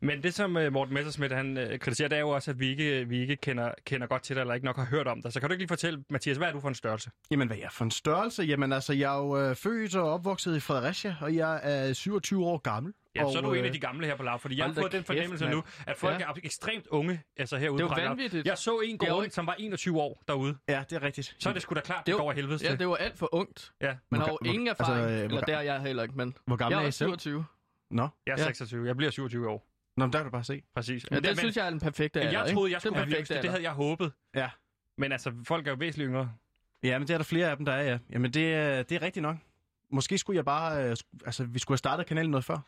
S1: Men det, som uh, Morten Messersmith han uh, kritiserer, det er jo også, at vi ikke, vi ikke kender, kender godt til dig, eller ikke nok har hørt om dig. Så kan du ikke lige fortælle, Mathias, hvad er du for en størrelse?
S4: Jamen, hvad er jeg for en størrelse? Jamen, altså, jeg er jo øh, født og opvokset i Fredericia, og jeg er 27 år gammel.
S1: Ja,
S4: og,
S1: så er du en af
S4: øh,
S1: de gamle her på lav, fordi jeg har fået den
S2: kæft,
S1: fornemmelse
S2: mand.
S1: nu, at folk
S2: Ja.
S1: er ekstremt unge, altså herude
S2: Det er
S1: Loud.
S2: vanvittigt.
S1: Jeg så en gå rundt, som var 21 år derude.
S4: Ja, det er rigtigt.
S1: Så er det sgu da klart,
S2: Det er
S1: går af helvede til.
S2: Ja, det var alt for ungt.
S1: Ja,
S2: Man
S4: Hvor
S2: har jo ingen
S4: altså,
S2: erfaring.
S4: øh, hvor
S2: Eller der er jeg heller ikke, men...
S4: Hvor gammel
S2: Jeg
S4: er
S2: er
S4: I selv?
S2: 27.
S4: Nå,
S1: jeg er
S2: Ja.
S1: 26. Jeg bliver 27 år.
S4: Nå, men der kan du bare se.
S1: Præcis.
S2: Ja, det synes jeg er den perfekte
S1: men
S2: alder,
S1: jeg
S2: ikke?
S1: troede, jeg
S2: Det er
S1: skulle være yngste. Det havde jeg håbet.
S4: Ja.
S1: Men altså, folk er jo væsentligt yngre.
S4: Ja, men det er der flere af dem, der er, ja. Jamen, det, er- det er rigtigt nok. Måske skulle jeg bare... Øh, altså, vi skulle have startet kanalen noget før.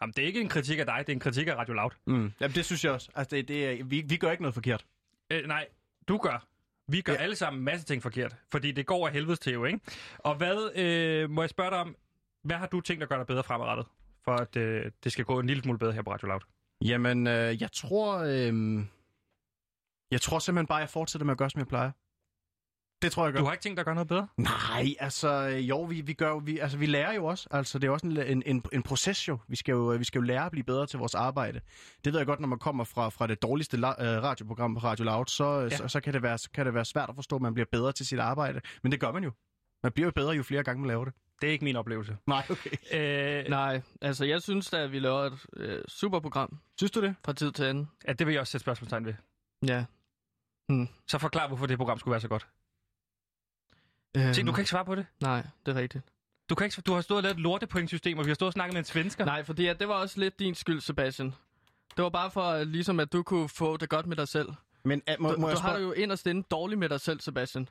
S1: Jamen, det er ikke en kritik af dig, det er en kritik af Radio Loud.
S4: Mm. Jamen, det synes jeg også. Altså, det, det er, vi, vi gør ikke noget forkert.
S1: Øh, nej, du gør. Vi gør
S4: Ja.
S1: ja. alle sammen en masse ting forkert, fordi det går af helvedes til jo, ikke? Og hvad, øh, må jeg spørge dig om, hvad har du tænkt at gøre dig bedre fremadrettet, for at øh, det skal gå en lille smule bedre her på Radio Loud?
S4: Jamen, øh, jeg tror... Øh, jeg tror simpelthen bare, at jeg fortsætter med at gøre, som jeg plejer. Det tror jeg, gør.
S1: Du har ikke tænkt dig at gøre noget bedre?
S4: Nej, altså øh, jo, vi, vi gør vi, altså vi lærer jo også. Altså det er også en, en, en, en proces jo. Vi skal jo vi skal jo lære at blive bedre til vores arbejde. Det ved jeg godt, når man kommer fra, fra det dårligste la, øh, radioprogram på Radio Loud, så, ja. så, så, kan, det være, så kan det være svært at forstå, at man bliver bedre til sit arbejde. Men det gør man jo. Man bliver jo bedre, jo flere gange man laver det.
S1: Det er ikke min oplevelse.
S4: Nej, okay.
S1: Øh,
S2: Nej, altså jeg synes da, at vi laver et øh, super program
S4: Synes du det?
S2: fra tid til anden.
S1: ja, det vil jeg også sætte spørgsmålstegn ved.
S2: Ja.
S1: Så forklar, hvorfor det program skulle være så godt.
S2: Øhm,
S1: Se, du kan ikke svare på det.
S2: Nej, det er rigtigt.
S1: Du, kan ikke, du har stået og lavet et lortepointsystem, og vi har stået og snakket med en svensker.
S2: Nej, fordi at det var også lidt din skyld, Sebastian. Det var bare for, at, ligesom at du kunne få det godt med dig selv.
S4: Men må,
S2: Du,
S4: må jeg
S2: du har
S4: spørge?
S2: det jo inderst inde dårligt med dig selv, Sebastian.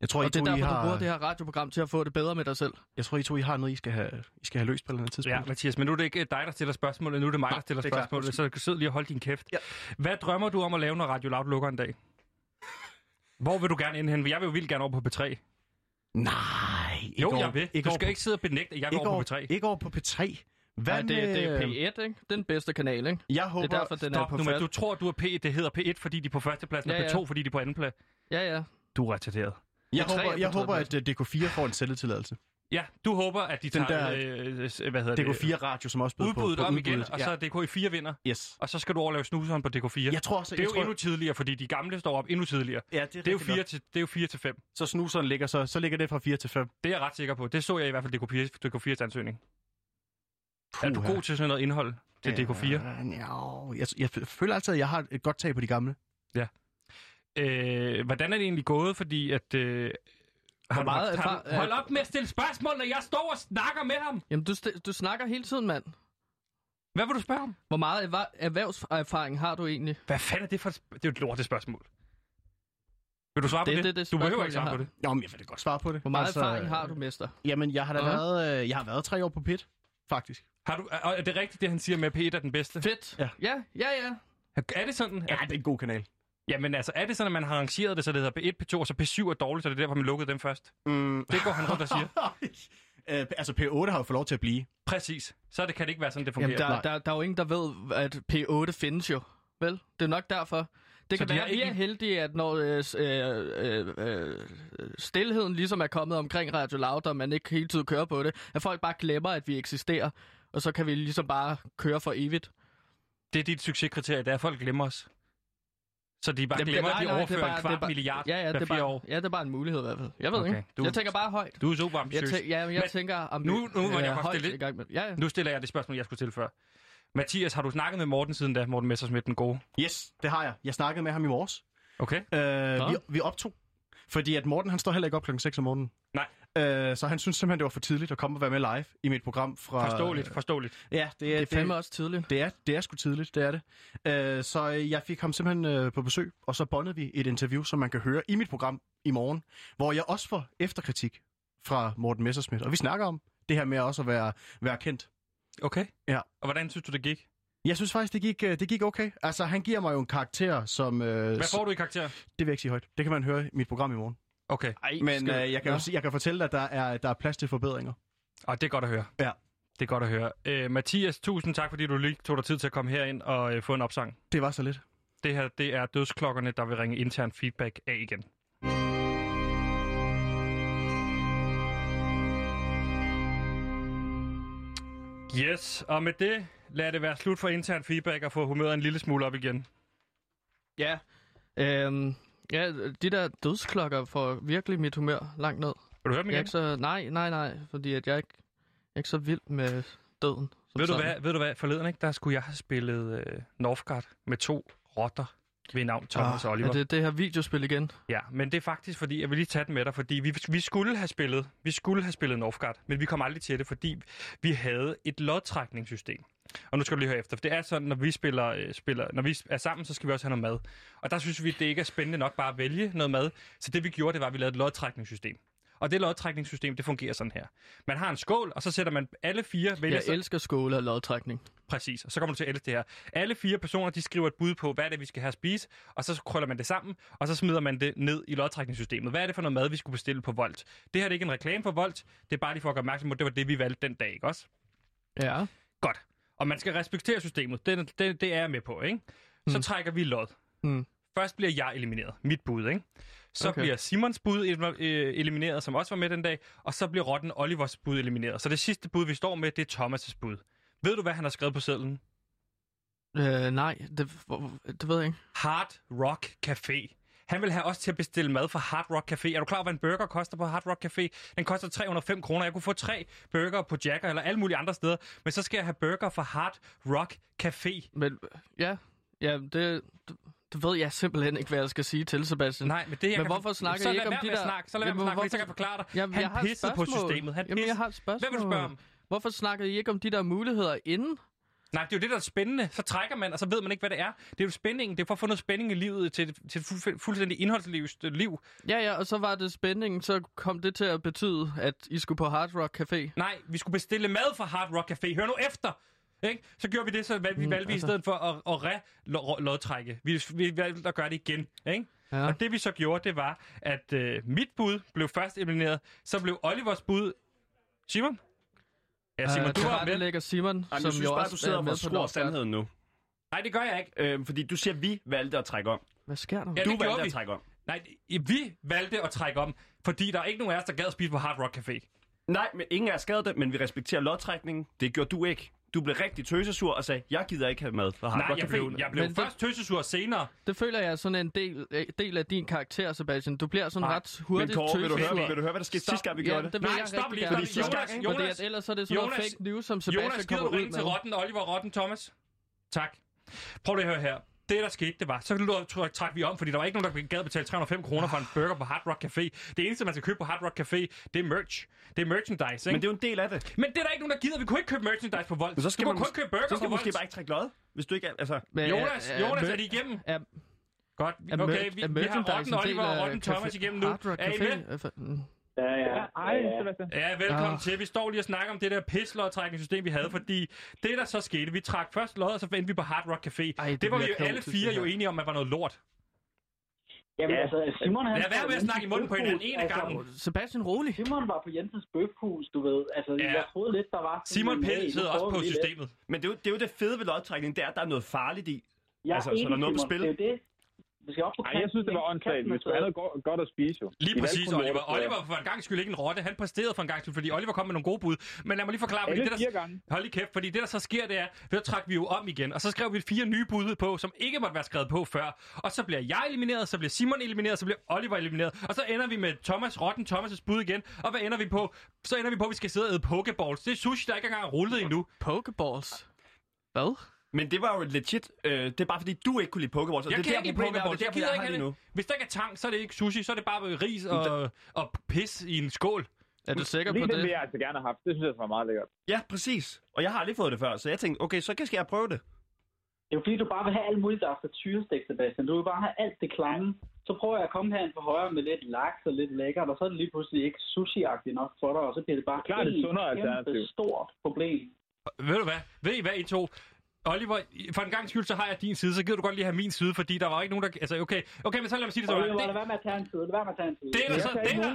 S4: Jeg tror, I
S2: Og det er
S4: to, I
S2: derfor,
S4: har,
S2: du bruger det her radioprogram til at få det bedre med dig selv.
S4: jeg tror, I to, I har noget, I skal have, I skal have løst på et eller andet tidspunkt.
S1: Ja, Mathias, men nu er det ikke dig, der stiller spørgsmålet, nu er det mig,
S4: Nå,
S1: der stiller
S4: er
S1: spørgsmålet, så sid lige og hold din kæft.
S4: Ja.
S1: Hvad drømmer du om at lave, når Radio Loud lukker en dag? Hvor vil du gerne ind hen? Jeg vil jo vildt gerne over på P3.
S4: Nej, ikke
S1: Jo,
S4: over,
S1: jeg vil.
S4: Ikke
S1: Du skal
S4: på,
S1: ikke sidde og benægte, at jeg vil
S4: ikke
S1: over
S4: over,
S1: på P3.
S4: Ikke over på P3. Hvad
S2: Nej, det, det er
S4: med-
S2: P1, ikke? Er den bedste kanal, ikke?
S4: Jeg håber,
S2: Det er derfor, den er
S1: Stop
S2: på
S1: nu, men du tror, du er P, det hedder P1, fordi de er på førstepladsen,
S2: Ja,
S1: og
S2: ja.
S1: P2, fordi de er på andenplads.
S2: Ja, ja.
S1: Du er retarderet.
S4: Jeg
S2: P3 er
S4: håber,
S2: på
S4: jeg håber at øh, DK4 får en sælgetilladelse.
S1: Ja, du håber, at de
S4: Den
S1: tager,
S4: der-
S1: øh, hvad hedder det,
S4: DK4 Radio, som også bød på,
S1: udbuddet
S4: på
S1: om igen,
S4: udbuddet.
S1: og så er DK4 vinder.
S4: Ja. Yes.
S1: Og så skal du overleve snuseren på DK4.
S4: Jeg tror også,
S1: det er jo
S4: tror,
S1: endnu tidligere, fordi de gamle står op endnu tidligere.
S4: Ja, det er,
S1: Det er jo
S4: rigtig
S1: 4
S4: nok.
S1: til, det er jo 4 til 5.
S4: Så snuseren ligger, så, så ligger det fra 4 til 5.
S1: Det er jeg ret sikker på. Det så jeg i hvert fald DK4, DK4's ansøgning. Er du god til sådan noget indhold til DK4?
S4: Øh, Ja, jeg, jeg føler altid, at jeg har et godt tag på de gamle.
S1: Øh, hvordan er det egentlig gået? Fordi at... Øh, har du,
S2: meget
S1: har du,
S2: erfar-
S1: hold op med at stille spørgsmål, når jeg står og snakker med ham.
S2: Jamen, du, du snakker hele tiden, mand.
S1: Hvad vil du spørge om?
S2: Hvor meget erhver- erhvervserfaring har du egentlig?
S1: Hvad fanden er det for et Det er jo et lortet spørgsmål. Vil du svare på
S2: Det-
S1: det?
S2: det det
S1: du behøver ikke svare på
S2: har.
S1: det.
S4: Jo, men jeg vil da godt svare på det.
S2: Hvor meget altså, erfaring har du, mester?
S4: Jamen, jeg har da
S2: Aha.
S4: været, øh, jeg har været tre år på PIT, faktisk.
S1: Har du, er, er det rigtigt, det han siger med, at P1 er den bedste?
S2: Fedt.
S4: Ja.
S2: Ja, ja, ja.
S1: Er det sådan?
S4: Ja, det er en god kanal.
S1: Jamen altså, er det sådan, at man har arrangeret det, så det hedder P1, P2, og så P7 er dårligt, så det er derfor, man lukkede dem først?
S4: Mm.
S1: Det går han rundt og siger. (laughs)
S4: øh, altså, P8 har jo fået lov til at blive.
S1: Præcis. Så det, kan det ikke være sådan, det fungerer.
S2: Jamen, der,
S4: Nej.
S2: der, der er jo ingen, der ved, at P8 findes jo. Vel? Det er nok derfor. Det
S1: Så
S2: kan
S1: de
S2: være, at vi
S1: ikke-
S2: er heldige, at når øh, øh, øh, øh, stillheden ligesom er kommet omkring Radio Loud, og man ikke hele tiden kører på det, at folk bare glemmer, at vi eksisterer, og så kan vi ligesom bare køre for evigt.
S1: Det er dit succeskriterie, det er, at folk glemmer os. Så de bare glemmer, at de
S2: er
S1: overfører
S2: bare-
S1: en kvart
S2: bare-
S1: milliard
S2: Ja, ja,
S1: hver
S2: det er bare,
S1: år.
S2: ja, det er bare en mulighed i hvert fald. Jeg ved
S1: Okay,
S2: ikke.
S1: du-
S2: Jeg tænker bare højt.
S1: Du er super
S2: Jeg,
S1: ambitiøs.
S2: tæ- ja, jeg
S1: Men-
S2: tænker ambi-
S1: Nu- nu må jeg
S2: øh,
S1: godt
S2: højt
S1: stille-
S2: i gang med. Ja, ja.
S1: Nu stiller jeg det spørgsmål, jeg skulle stille før. Mathias, har du snakket med Morten siden da? Morten Messersmith, den gode.
S4: Yes, det har jeg. Jeg snakkede med ham i morges.
S1: Okay.
S4: Øh, vi, vi optog. Fordi at Morten, han står heller ikke op klokken 6 om morgenen.
S1: Nej.
S4: Øh, så han synes simpelthen, det var for tidligt at komme og være med live i mit program fra...
S1: Forståeligt, forståeligt.
S4: Ja, det er,
S2: Det er fandme også tidligt.
S4: Det er, det er sgu tidligt, det er det. Øh, så øh, jeg fik ham simpelthen øh, på besøg, og så bondede vi et interview, som man kan høre i mit program i morgen, hvor jeg også får efterkritik fra Morten Messerschmidt. Og vi snakker om det her med også at være, være kendt.
S1: Okay.
S4: Ja.
S1: Og hvordan synes du, det gik?
S4: Jeg synes faktisk, det gik, øh, det gik okay. Altså, han giver mig jo en karakter, som... Øh,
S1: Hvad får du i karakter?
S4: Det vil jeg ikke sige højt. Det kan man høre i mit program i morgen.
S1: Okay.
S2: Ej,
S4: Men
S2: skal-
S4: øh, jeg, kan jo, sige- jeg kan fortælle dig, at der er, der er plads til forbedringer.
S1: Og det er godt at høre.
S4: Ja.
S1: Det er godt at høre. Øh, Mathias, tusind tak, fordi du lige tog dig tid til at komme herind og øh, få en opsang.
S4: Det var så lidt.
S1: Det her, det er dødsklokkerne, der vil ringe intern feedback af igen. Yes, og med det lad det være slut for intern feedback og få humøret en lille smule op igen.
S2: Ja. Øhm, ja, de der dødsklokker får virkelig mit humør langt ned.
S1: Vil du høre dem
S2: Jeg er
S1: igen?
S2: ikke så, nej, nej, nej, fordi at jeg er ikke, jeg er ikke så vild med døden.
S1: Ved du,
S2: sådan.
S1: hvad, ved du hvad, forleden ikke, der skulle jeg have spillet øh, Northgard med to rotter ved navn Thomas
S4: Ah,
S1: og Oliver.
S2: Er det det her videospil igen?
S1: Ja, men det er faktisk fordi, jeg vil lige tage den med dig, fordi vi, vi skulle have spillet, vi skulle have spillet Northgard, men vi kom aldrig til det, fordi vi havde et lodtrækningssystem. Og nu skal du lige høre efter, for det er sådan, når vi spiller, øh, spiller, når vi er sammen, så skal vi også have noget mad. Og der synes vi, det ikke er spændende nok bare at vælge noget mad. Så det vi gjorde, det var, at vi lavede et lodtrækningssystem. Og det lodtrækningssystem, det fungerer sådan her. Man har en skål, og så sætter man alle fire vælger
S2: Jeg elsker skåle og lodtrækning.
S1: Præcis, og så kommer du til at elske det her. Alle fire personer, de skriver et bud på, hvad er det, vi skal have at spise, og så krøller man det sammen, og så smider man det ned i lodtrækningssystemet. Hvad er det for noget mad, vi skulle bestille på Volt? Det her er ikke en reklame for Volt, det er bare lige for at gøre opmærksom på, det var det, vi valgte den dag, ikke også?
S2: Ja.
S1: Godt. Og man skal respektere systemet, det, det, det er jeg med på, ikke? Så
S2: Mm.
S1: trækker vi lod.
S2: Mm.
S1: Først bliver jeg elimineret, mit bud, ikke? Så
S2: Okay.
S1: bliver Simons bud øh, elimineret, som også var med den dag, og så bliver Rotten Olivers bud elimineret. Så det sidste bud, vi står med, det er Thomas' bud. Ved du, hvad han har skrevet på sedlen?
S2: Øh, nej, det, det ved jeg ikke.
S1: Hard Rock Café. Han vil have os til at bestille mad fra Hard Rock Café. Er du klar over, hvad en burger koster på Hard Rock Café? Den koster 305 kroner. Jeg kunne få tre burger på Jacker eller alle mulige andre steder. Men så skal jeg have burger fra Hard Rock Café.
S2: Men ja, ja det, det, ved jeg simpelthen ikke, hvad jeg skal sige til, Sebastian.
S1: Nej, men det jeg
S2: Men hvorfor snakker
S1: så
S2: I ikke om de der-
S1: Snakke. Så lad være med at snakke, så kan jeg forklare dig.
S2: Jamen,
S1: han
S2: jeg har
S1: pissede på systemet. Han
S2: Jamen, jeg
S1: pissede.
S2: har et spørgsmål.
S1: Hvad vil du spørge om?
S2: Hvorfor snakkede I ikke om de der muligheder inden?
S1: Nej, det er jo det, der er spændende. Så trækker man, og så ved man ikke, hvad det er. Det er jo spændingen. Det er for at få noget spænding i livet til, til et fu- fuldstændig indholdsløst liv.
S2: Ja, ja, og så var det spændingen, så kom det til at betyde, at I skulle på Hard Rock Café.
S1: Nej, vi skulle bestille mad fra Hard Rock Café. Hør nu efter! Ikke? Så gjorde vi det, så valgte vi,
S2: Mm,
S1: valgte i
S2: altså.
S1: stedet for at, at re-lodtrække. Vi, vi valgte at gøre det igen. Ikke?
S2: Ja.
S1: Og det vi så gjorde, det var, at øh, mit bud blev først elimineret. Så blev Olivers bud... Simon? Ja, Simon,
S2: Øh,
S1: du var
S2: det
S1: med.
S2: lægger Simon,
S6: Ej,
S2: som
S6: jeg synes
S2: jo
S6: bare,
S2: også
S6: du sidder
S2: er med
S6: og
S2: på
S6: skruer sandheden nu.
S1: Nej, det gør jeg ikke.
S6: Øh, fordi du siger, at vi valgte at trække om.
S2: Hvad sker der?
S1: Ja,
S6: du
S1: det
S6: valgte
S1: vi.
S6: at trække om.
S1: Nej, vi valgte at trække om, fordi der er ikke nogen af os, der gad at spise på Hard Rock Café.
S6: Nej, men ingen er skadet, men vi respekterer lodtrækningen. Det gjorde du ikke. Du blev rigtig tøsesur og sagde, jeg gider ikke have mad fra Hard
S1: Nej, jeg
S6: Café.
S1: blev, jeg blev
S2: Men det-
S1: først tøsesur senere.
S2: Det føler jeg er sådan en del, øh, del af din karakter, Sebastian. Du bliver sådan
S1: Nej,
S2: ret
S6: Men
S2: hurtigt
S6: Kåre, vil du,
S2: tøsesur.
S6: høre, vil du høre, hvad der skete sidste gang, vi
S2: Ja,
S6: gjorde det?
S2: det vil
S1: Nej,
S2: jeg
S1: stop lige,
S6: fordi sidste
S1: Jonas,
S6: gang,
S1: Jonas,
S2: Fordi at ellers så er det sådan noget
S1: Jonas-
S2: fake news, som
S1: Jonas,
S2: Sebastian
S1: gider du
S2: kommer ud
S1: ringe til
S2: med.
S1: Rotten, Oliver Rotten, Thomas? Tak. Prøv lige at høre her. Det, der skete, det var, så lå- tr- trak vi om, fordi der var ikke nogen, der gad betale 305 kroner for en burger på Hard Rock Café. Det eneste, man skal købe på Hard Rock Café, det er merch. Det er merchandise, ikke?
S6: Men det er jo en del af det.
S1: Men det er der ikke nogen, der gider. Vi kunne ikke købe merchandise på Volt.
S6: Men så skal
S1: du
S6: man
S1: kun købe burger
S6: Så skal
S1: på
S6: du måske bare ikke trække lod. Hvis du ikke er, altså...
S2: Men
S1: Jonas,
S2: er-
S1: Jonas,
S2: er-
S1: er de igennem?
S2: er-
S1: Godt.
S2: er
S1: Okay, vi,
S2: er
S1: vi har
S2: merchandise
S1: Rotten
S2: en
S1: Oliver og Rotten Thomas igennem nu.
S2: Hard Rock
S1: Er I
S2: Café?
S1: med?
S3: Ja, ja.
S7: Hej, Sebastian.
S1: Ja, velkommen
S2: Ah.
S1: til. Vi står lige og snakker om det der pislodtrækningssystem, vi havde, fordi det, der så skete, vi trak først lod, og så endte vi på Hard Rock Café.
S2: Ej,
S1: det,
S2: det
S1: var vi jo alle fire jo enige om, at var noget lort.
S7: Jamen, altså, Simon... Han
S1: Lad være med at snakke i munden på hinanden en af gangen.
S2: Sebastian, rolig.
S7: Simon var på Jensens bøfhus, du ved. Altså,
S1: Ja.
S7: jeg troede lidt, der var...
S1: Simon Pell sidder også på
S7: lige lidt.
S1: systemet.
S6: Men det er, jo, det er jo det fede ved lodtrækning, det er, at der er noget farligt i.
S7: Jeg er
S6: Altså, så
S7: enig,
S6: der er noget på spil?
S7: Det er det. Vi skal op på
S8: Ej, jeg synes, det var åndssvagt. Vi skulle have noget go- godt at spise, jo.
S1: Lige
S8: I
S1: præcis, Oliver. Oliver var for en gang skyld ikke en rotte. Han præsterede for en gang skyld, fordi Oliver kom med nogle gode bud. Men lad mig lige forklare, fordi det der...
S8: gange.
S1: Hold lige kæft, fordi det der så sker, det er, så trak vi jo om igen, og så skrev vi fire nye bud på, som ikke måtte være skrevet på før. Og så bliver jeg elimineret, så bliver Simon elimineret, så bliver Oliver elimineret. Og så ender vi med Thomas Rotten, Thomas' bud igen. Og hvad ender vi på? Så ender vi på, at vi skal sidde og æde pokeballs. Det er sushi, der ikke engang er rullet endnu.
S2: Pokeballs. Hvad?
S6: Men det var jo legit. Øh, det er bare fordi, du ikke kunne lide Pokéballs. og
S1: Jeg
S6: det
S1: kan
S6: er
S1: ikke lide
S6: er,
S1: pokeballs.
S6: det er
S1: Jeg
S6: derfor,
S1: gider
S6: jeg
S1: ikke
S6: har lige
S1: det.
S6: nu.
S1: Hvis der ikke er tang, så er det ikke sushi, så er det bare ris og, og pis i en skål.
S2: Er du sikker på
S8: Lige den
S2: det?
S8: vil jeg altså gerne have haft. Det synes jeg var meget lækkert.
S6: Ja, præcis. Og jeg har aldrig fået det før, så jeg tænkte, okay, så skal jeg prøve det.
S7: Det er jo fordi, du bare vil have alt muligt, der er frityrestik, Sebastian. Du vil bare have alt det klamme. Så prøver jeg at komme herind på højre med lidt laks og lidt lækkert, og så er det lige pludselig ikke sushi-agtigt nok for dig, og så bliver det bare
S8: Klart et
S7: et
S8: sundere
S7: kæmpe
S8: alternativ.
S7: stort problem.
S1: Ved du hvad? Ved I hvad, I to? Oliver, for en gang skyld, så har jeg din side, så gider du godt lige have min side, fordi der var ikke nogen, der... Altså, okay, okay men så lad mig sige det så.
S7: Oliver,
S1: Det,
S7: lad være med at tage en tid. Lad være med at tage en tid.
S1: det, der så, det, der,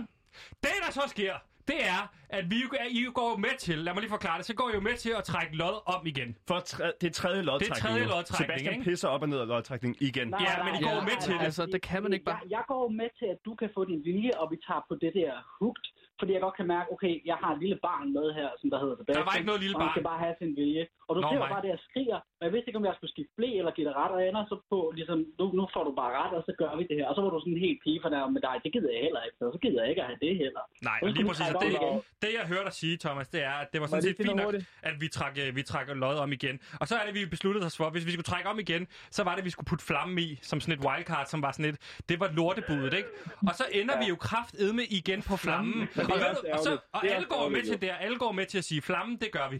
S1: det, der så sker, det er, at vi, jo- I går med til, lad mig lige forklare det, så går I jo med til at trække lod om igen.
S6: For tre, det er tredje lodtrækning.
S1: tredje
S6: nu.
S1: lodtrækning,
S6: Sebastian
S1: ikke?
S6: pisser op og ned af lodtrækning igen.
S7: Nej,
S1: Ja,
S7: nej,
S1: men I går
S7: nej,
S1: med
S7: nej,
S1: til
S7: nej.
S1: det.
S2: Altså, det kan man ikke bare-
S7: Jeg, jeg går med til, at du kan få din vilje, og vi tager på det der hooked, fordi jeg godt kan mærke, okay, jeg har et lille barn med her, som der hedder Sebastian.
S1: Der var ikke noget lille
S7: og han
S1: barn.
S7: skal bare have sin vilje. Og du
S1: Nå,
S7: ser bare det, jeg skriger, og jeg vidste ikke, om jeg skulle skifte blæ eller give det ret, og jeg ender så på, ligesom, nu, nu får du bare ret, og så gør vi det her. Og så var du sådan helt pige for med dig, det gider jeg heller ikke, og så gider jeg ikke at have det heller.
S1: Nej, og lige præcis, og det,
S7: igen.
S1: det jeg hørte dig sige, Thomas, det er, at det var sådan set fint nok, at vi trak, øh, vi trak lod om igen. Og så er det, vi besluttede os for, hvis vi skulle trække om igen, så var det, at vi skulle putte flamme i, som sådan et wildcard, som var sådan et, det var lortebudet, ikke? Og så ender vi jo kraftedme igen på flammen. Og, du, og, så, og alle går med til det, alle går med til at sige, flammen, det gør vi.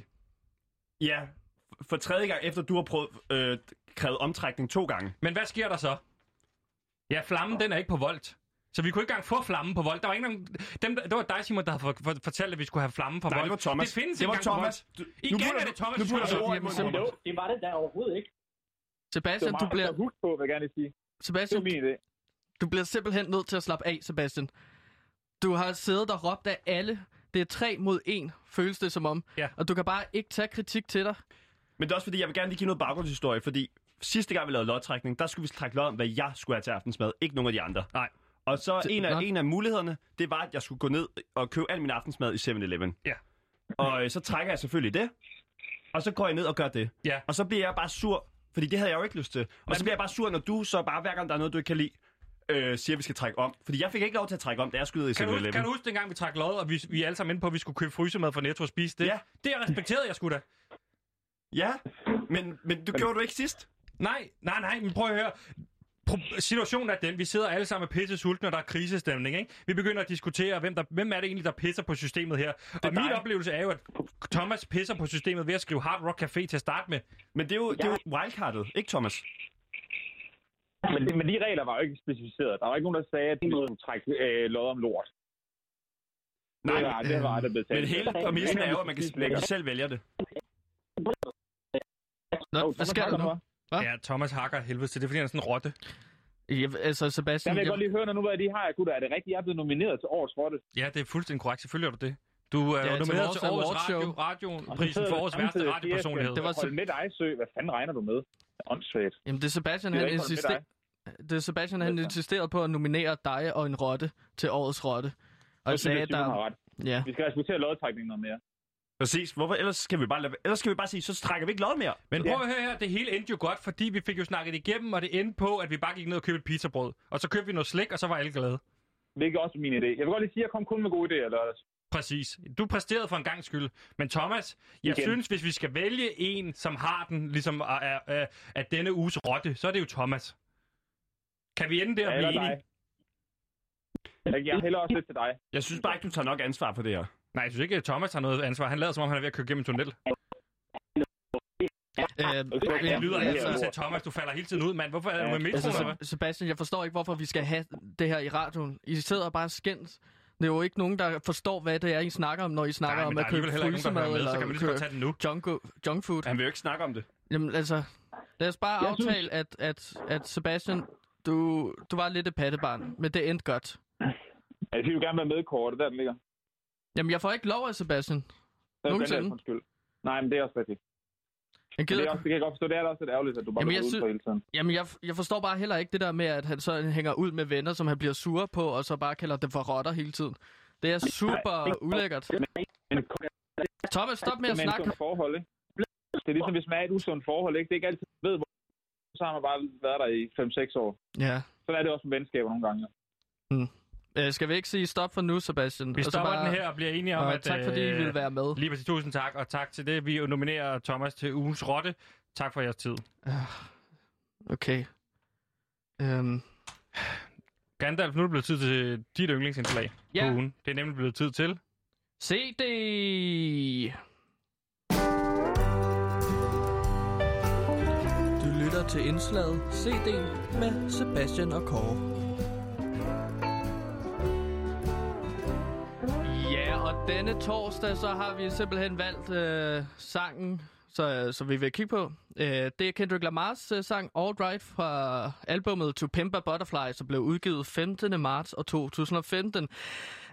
S6: Ja, for tredje gang, efter du har prøvet, øh, krævet omtrækning to gange.
S1: Men hvad sker der så? Ja, flammen, den er ikke på voldt. Så vi kunne ikke engang få flammen på vold. Der var ikke nogen... Dem, der, det var dig, Simon, der havde for, for, fortalt, at vi skulle have flammen på
S6: Nej,
S1: vold.
S6: det var Thomas.
S1: Det findes
S6: Det var Thomas.
S1: vold.
S6: Du-
S1: Igen
S6: nu
S1: er det Thomas.
S6: nu putter du ord
S7: det var det da overhovedet ikke. Det
S2: Sebastian, du bliver,
S7: huske på, vil jeg gerne sige. Det
S2: Sebastian,
S7: var min idé.
S2: du bliver simpelthen nødt til at slappe af, Sebastian. Du har siddet og råbt af alle. Det er tre mod en, føles det som om.
S1: Ja.
S2: Og du kan bare ikke tage kritik til dig.
S6: Men det er også fordi, jeg vil gerne lige give noget baggrundshistorie, fordi sidste gang vi lavede lodtrækning, der skulle vi trække lod om, hvad jeg skulle have til aftensmad, ikke nogen af de andre.
S1: Nej.
S6: Og så en af, en af mulighederne, det var, at jeg skulle gå ned og købe al min aftensmad i 7-Eleven.
S1: Ja.
S6: Og øh, så trækker jeg selvfølgelig det, og så går jeg ned og gør det.
S1: Ja.
S6: Og så bliver jeg bare sur, fordi det havde jeg jo ikke lyst til. Og så bliver jeg bare sur, når du så bare, hver gang der er noget, du ikke kan lide, øh, siger, at vi skal trække om. Fordi jeg fik ikke lov til at trække om, da jeg ned i
S1: Kan du, huske,
S6: 7-Eleven.
S1: kan du huske dengang, vi trak lod, og vi, vi alle sammen inde på, at vi skulle købe frysemad fra Netto og spise det?
S6: Ja.
S1: Det respekterede jeg sgu da.
S6: Ja, men, men du gjorde du ikke sidst.
S1: Nej, nej, nej, men prøv at høre. Pro- situationen er den, vi sidder alle sammen og pisse sultne, og der er krisestemning, ikke? Vi begynder at diskutere, hvem, der, hvem er det egentlig, der pisser på systemet her. Og min
S6: dig.
S1: oplevelse er jo, at Thomas pisser på systemet ved at skrive Hard Rock Café til at starte med.
S6: Men det er jo, det er jo wildcardet, ikke Thomas?
S8: Men, det, men de regler var jo ikke specificeret. Der var ikke nogen, der sagde, at de skulle trække øh, lod om lort.
S6: Nej,
S8: det var, det var det blev
S6: Men hele præmissen er jo, at man kan, man kan selv vælge det.
S2: Nå,
S8: Hov,
S2: hvad
S8: snakker
S2: du nu? Hva?
S1: Ja, Thomas hakker helvede til det, er, fordi han er sådan en rotte.
S2: Ja, altså,
S8: Jeg
S2: Sebastian,
S8: vil
S2: jeg,
S8: godt lige høre, når nu hvad de har. Gutter, er det rigtigt, jeg er blevet nomineret til årets rotte?
S1: Ja, det er fuldstændig korrekt. Selvfølgelig er du det. Du er
S2: Ja,
S1: nomineret til årets
S2: awardshow.
S1: radio, radioprisen for
S8: der
S1: årets værste radiopersonlighed.
S2: Det var så-
S8: Hold med dig, Sø. Hvad fanden regner du med? Åndssvagt.
S2: jamen, det er Sebastian,
S8: Det er
S2: han insisterer... Det er Sebastian, han insisterede på at nominere dig og en rotte til årets rotte. Og jeg sagde, at
S8: jeg,
S2: der... Ja,
S8: Vi skal respektere lodtrækningen noget mere.
S6: Præcis. Hvorfor? Ellers skal vi bare, lade, ellers skal vi bare sige, så trækker vi ikke lod mere.
S1: Men prøv at høre her, det hele endte jo godt, fordi vi fik jo snakket igennem, og det endte på, at vi bare gik ned og købte et pizzabrød. Og så købte vi noget slik, og så var alle glade.
S8: Hvilket er også min idé. Jeg vil godt lige sige, at jeg kom kun med gode idéer lørdags.
S1: Præcis. Du præsterede for en gang skyld. Men Thomas, jeg
S8: Igen.
S1: synes, hvis vi skal vælge en, som har den, ligesom af, af, af denne uges rotte, så er det jo Thomas. Kan vi ende der og
S8: Ja,
S1: blive enige?
S8: dig. Jeg, jeg hælder også lidt til dig.
S6: Jeg synes bare ikke, du tager nok ansvar for det her.
S1: Nej, jeg synes ikke, at Thomas har noget ansvar. Han lader som om, han er ved at køre gennem en tunnel.
S2: øh,
S1: Det
S2: ja,
S1: lyder
S8: ja.
S1: til Thomas, du falder hele tiden ud, mand. Hvorfor er du med mikrofonen?
S2: Altså,
S1: eller hvad?
S2: Se- Sebastian, jeg forstår ikke, hvorfor vi skal have det her i radioen. I sidder bare og skændes. Det er jo ikke nogen, der forstår, hvad det er, I snakker om, når I snakker
S1: Nej,
S2: om at
S1: er
S2: købe frysemad eller
S1: så kan man lige tage den nu.
S2: junk, junk food.
S6: Han vil jo ikke snakke om det.
S2: Jamen altså, lad os bare
S8: Jeg synes-
S2: aftale, at, at, at Sebastian, du, du var lidt et pattebarn, men det endte godt.
S8: Jeg vil gerne være med i kortet, der den ligger.
S2: Jamen, jeg får ikke lov af Sebastian. Nogensinde.
S8: Undskyld. Nej, men det er også rigtigt.
S2: Jeg
S8: Men det, er
S2: gider,
S8: også, det kan jeg godt forstå. Det er da også lidt ærgerligt, at du bare
S2: Jamen, jeg
S8: går ud
S2: sy-
S8: på hele tiden.
S2: jamen jeg, jeg forstår bare heller ikke det der med, at han så hænger ud med venner, som han bliver sur på, og så bare kalder dem for rotter hele tiden. Det er super ulækkert. Thomas, stop med at snakke.
S8: sundt forhold, ikke? Det er ligesom, hvis man er et usundt forhold, ikke? Det er ikke altid, man ved, hvor så har man bare været der i 5-6 år.
S2: Ja.
S8: Så er det også med venskaber nogle gange.
S2: Øh, skal vi ikke sige stop for nu, Sebastian?
S1: Vi
S2: Og så
S1: stopper
S2: bare-
S1: den her og bliver enige om,
S2: Og
S1: at...
S2: tak fordi I
S1: øh,
S2: ville være med.
S1: Lige præcis, tusind tak, og tak til det. Vi nominerer Thomas til ugens rotte. Tak for jeres tid.
S2: Okay. Øhm,
S1: Gandalf, nu er det blevet tid til dit yndlingsindslag
S2: Ja.
S1: på ugen. Det er nemlig blevet tid til...
S2: se det! Du lytter til indslaget CD'en med Sebastian og Kåre. Denne torsdag, så har vi simpelthen valgt øh, sangen, så, så vi vil kigge på. Øh, det er Kendrick Lamars øh, sang All Right fra albumet To Pimp a Butterfly, som blev udgivet 15. marts år 2015.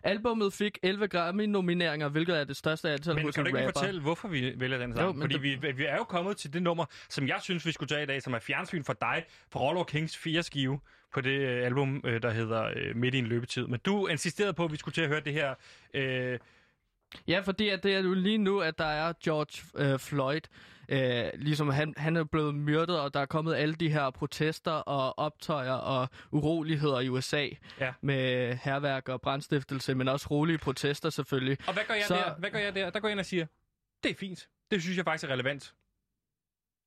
S2: Albummet fik 11 Grammy-nomineringer, hvilket er det største antal
S1: Men kan du ikke
S2: rapper.
S1: fortælle, hvorfor vi vælger den sang?
S2: Jo,
S1: Fordi
S2: det-
S1: vi, vi er jo kommet til det nummer, som jeg synes, vi skulle tage i dag, som er fjernsyn for dig, fra Rollo Kings 4 skive på det øh, album, øh, der hedder øh, Midt i en løbetid. Men du insisterede på, at vi skulle til at høre det her... Øh,
S2: Ja, fordi at det er jo lige nu, at der er George øh, Floyd. Øh, ligesom han, han er blevet myrdet, og der er kommet alle de her protester og optøjer og uroligheder i USA.
S1: Ja.
S2: Med herværk og brandstiftelse, men også rolige protester selvfølgelig.
S1: og hvad gør jeg
S2: Så-
S1: der? Hvad gør jeg der? Der går jeg ind og siger, det er fint. Det synes jeg faktisk er relevant.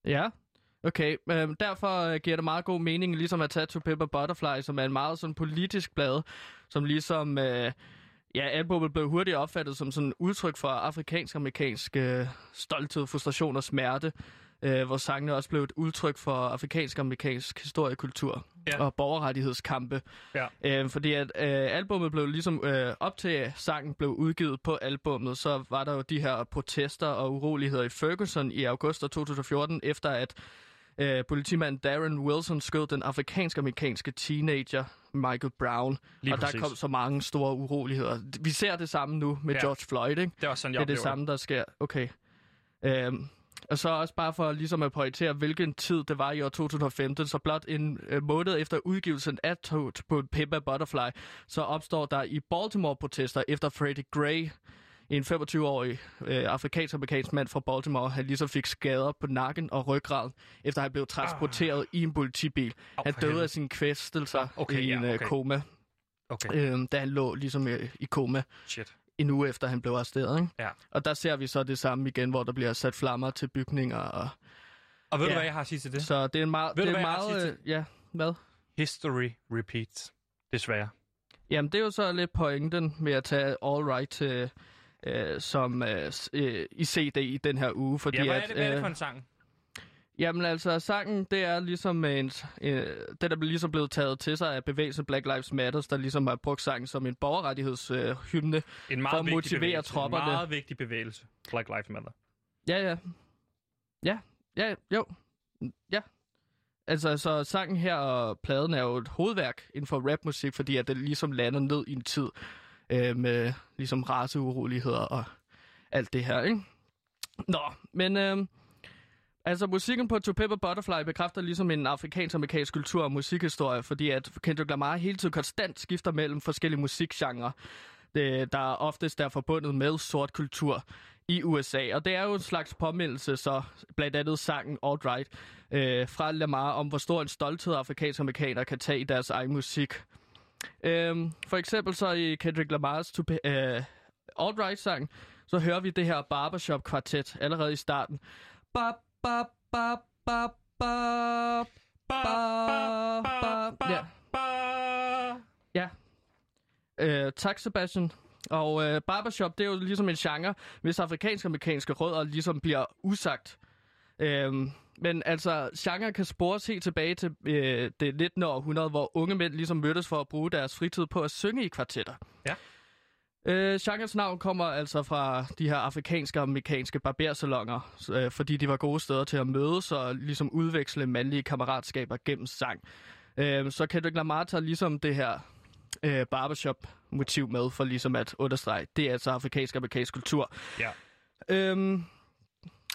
S2: Ja, okay. Øh, derfor øh, giver det meget god mening ligesom at tage To Pepper Butterfly, som er en meget sådan politisk blad, som ligesom... Øh, Ja, albumet blev hurtigt opfattet som sådan et udtryk for afrikansk-amerikansk øh, stolthed, frustration og smerte. øh, hvor sangene også blev et udtryk for afrikansk-amerikansk historiekultur
S1: Ja.
S2: og borgerrettighedskampe.
S1: Ja.
S2: Øh, fordi at øh, albummet blev ligesom, øh, op til sangen blev udgivet på albummet, så var der jo de her protester og uroligheder i Ferguson i august 2014, efter at øh, politimanden Darren Wilson skød den afrikansk-amerikanske teenager Michael Brown.
S1: Lige
S2: og
S1: præcis.
S2: der kom så mange store uroligheder. Vi ser det samme nu med
S1: Ja.
S2: George Floyd, ikke?
S1: Det er også sådan,
S2: Det
S1: jeg
S2: er det samme, der sker. Okay. Øhm, og så også bare for ligesom at pointere, hvilken tid det var i år 2015, så blot en øh, måned efter udgivelsen af to, på Pimpa Butterfly, så opstår der i Baltimore protester efter Freddie Gray, en 25-årig øh, afrikansk-amerikansk mand fra Baltimore, han ligesom fik skader på nakken og ryggraden, efter han blev transporteret i en politibil.
S1: Au,
S2: Han døde af sin kvæstelser
S1: Okay,
S2: i
S1: ja,
S2: en øh,
S1: okay.
S2: koma,
S1: Okay,
S2: øh, da han lå ligesom øh, i koma
S1: shit.
S2: en uge efter han blev arresteret. Ikke?
S1: Ja.
S2: Og der ser vi så det samme igen, hvor der bliver sat flammer til bygninger. Og...
S1: Og ved du,
S2: Ja.
S1: hvad jeg har at sige til det?
S2: Så det er en meget...
S1: Ved
S2: det
S1: du,
S2: er
S1: hvad jeg har at
S2: meget
S1: sige
S2: øh, ja, hvad?
S1: History repeats. Desværre.
S2: Jamen, det er jo så lidt pointen med at tage All Right til, øh, som øh, øh, i CD i den her uge. Fordi
S1: Ja, hvad er
S2: at,
S1: det, hvad er det
S2: øh,
S1: for en sang?
S2: Jamen altså, sangen, det er ligesom en, øh, det, der ligesom blevet taget til sig af bevægelsen Black Lives Matter, der ligesom har brugt sangen som en borgerrettighedshymne. Øh, hymne.
S1: En meget
S2: for at motivere
S1: bevægelse.
S2: tropperne.
S1: En meget vigtig bevægelse. Black Lives Matter.
S2: Ja, ja. Ja, ja, jo. Ja. Altså, så sangen her og pladen er jo et hovedværk inden for rapmusik, fordi at det ligesom lander ned i en tid øh, med ligesom raceuroligheder og alt det her, ikke? Nå, men øh, altså musikken på To Pepper Butterfly bekræfter ligesom en afrikansk-amerikansk kultur og musikhistorie, fordi at Kendrick Lamar hele tiden konstant skifter mellem forskellige musikgenre, der oftest er forbundet med sort kultur i USA. Og det er jo en slags påmindelse, så blandt andet sangen All Right øh, fra Lamar om, hvor stor en stolthed afrikanske amerikanere kan tage i deres egen musik. Øhm, for eksempel så i Kendrick Lamars to, øh, All Right-sang, så hører vi det her barbershop-kvartet allerede i starten. Ba, ba, ba, ba, ba, ba, ba, ja. Ja. Øh, tak, Sebastian. Og øh, barbershop, det er jo ligesom en genre, hvis afrikansk-amerikanske rødder ligesom bliver usagt. Øhm, men altså, genre kan spores helt tilbage til øh, det 19. århundrede, hvor unge mænd ligesom mødtes for at bruge deres fritid på at synge i kvartetter.
S1: Ja.
S2: Øh, genres navn kommer altså fra de her afrikanske og amerikanske barbersalonger, øh, fordi de var gode steder til at mødes og ligesom udveksle mandlige kammeratskaber gennem sang. Øh, så Kendrick Lamar tager ligesom det her øh, barbershop-motiv med, for ligesom at understrege, det er altså afrikansk og amerikansk kultur.
S1: Ja.
S2: Øhm,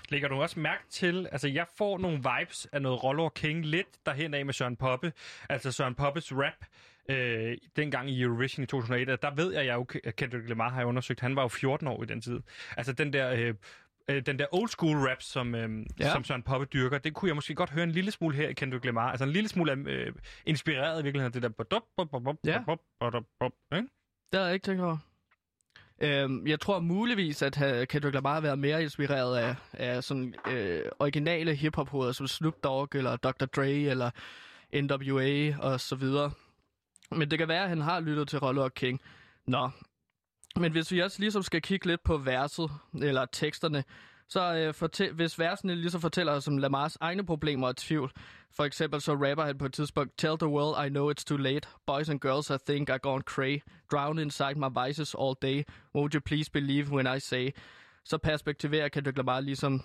S1: Lægger du også mærke til, altså jeg får nogle vibes af noget Rollo King lidt derhen af med Søren Poppe. Altså Søren Poppes rap, øh, dengang i Eurovision i 2001, og der ved jeg, at Kendrick Lamar har jeg undersøgt, han var jo 14 år i den tid. Altså den der... Øh, øh, den der old school rap, som, øh,
S2: Ja.
S1: som Søren Poppe dyrker, det kunne jeg måske godt høre en lille smule her i Kendrick Lamar. Altså en lille smule øh, inspireret i virkeligheden af det der...
S2: Ja. det havde jeg ikke tænkt over. Øhm, jeg tror muligvis, at øh, Kendrick Lamar har været mere inspireret af, af sådan øh, originale hiphop-hoveder, som Snoop Dogg eller Dr. Dre eller NWA og så videre. Men det kan være, at han har lyttet til Rollo og King. Nå. Men hvis vi også ligesom skal kigge lidt på verset, eller teksterne, så øh, fortæ- hvis versene så fortæller os om Lamars egne problemer og tvivl, for eksempel så rapper han på et tidspunkt, Tell the world I know it's too late. Boys and girls I think are gone cray. Drown inside my vices all day. Won't you please believe when I say. Så perspektiverer Kendrick Lamar ligesom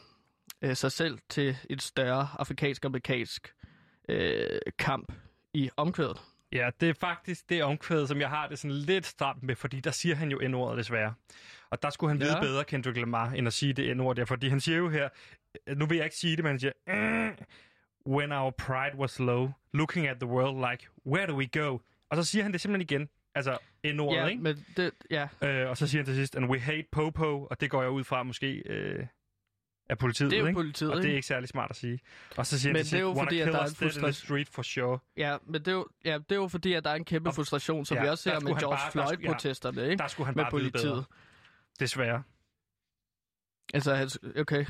S2: øh, sig selv til et større afrikansk-amerikansk øh, kamp i omkvædet.
S1: Ja, det er faktisk det omkvæd, som jeg har det sådan lidt stramt med, fordi der siger han jo N-ordet desværre. Og der skulle han vide
S2: Ja.
S1: bedre, Kendrick Lamar, end at sige det N-ord der, fordi han siger jo her, nu vil jeg ikke sige det, men han siger, "Eh, when our pride was low, looking at the world like, where do we go? Og så siger han det simpelthen igen, altså N-ordet,
S2: ja,
S1: ikke?
S2: men det, ja,
S1: Øh, og så siger han til sidst, and we hate Popo, og det går jeg ud fra måske øh, af politiet,
S2: det er jo
S1: ikke?
S2: politiet,
S1: og det er
S2: ikke?
S1: særlig smart at sige. Og så siger
S2: Men
S1: til
S2: det er jo fordi, at der er en frustration.
S1: street for sure.
S2: Ja, men det er jo, ja, det er jo fordi, at der er en kæmpe
S1: Og-
S2: frustration, som
S1: ja,
S2: vi også ser med George
S1: skulle- ja.
S2: Floyd-protesterne, ikke?
S1: Der skulle han
S2: Med
S1: bare vide bedre.
S2: politiet.
S1: Desværre.
S2: Altså, okay.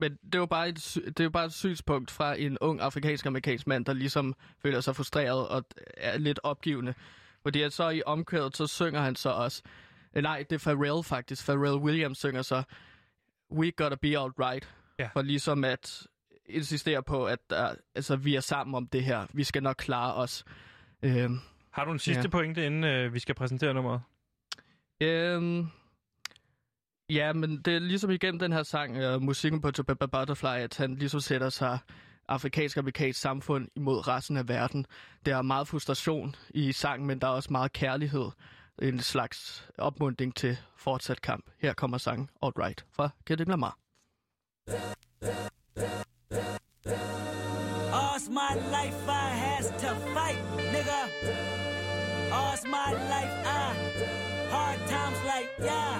S2: Men det er jo bare et, det er jo bare et synspunkt fra en ung afrikansk-amerikansk mand, der ligesom føler sig frustreret og er lidt opgivende. Fordi at så i omkvædet, så synger han så også... Nej, det er Pharrell faktisk. Pharrell Williams synger så We gotta be alright.
S1: Ja.
S2: For ligesom at insisterer på, at der, altså, vi er sammen om det her. Vi skal nok klare os. Øhm,
S1: Har du en sidste
S2: Ja.
S1: pointe, inden øh, vi skal præsentere nummeret?
S2: øhm, ja, men det er ligesom igennem den her sang, øh, musikken på To Be A Butterfly, at han ligesom sætter sig afrikansk-amerikansk samfund imod resten af verden. Der er meget frustration i sangen, men der er også meget kærlighed. En slags opmuntring til fortsat kamp. Her kommer sangen All Right fra Kendrick Lamar.
S9: All's my life I has to fight, nigga. All's my life I hard times like yeah,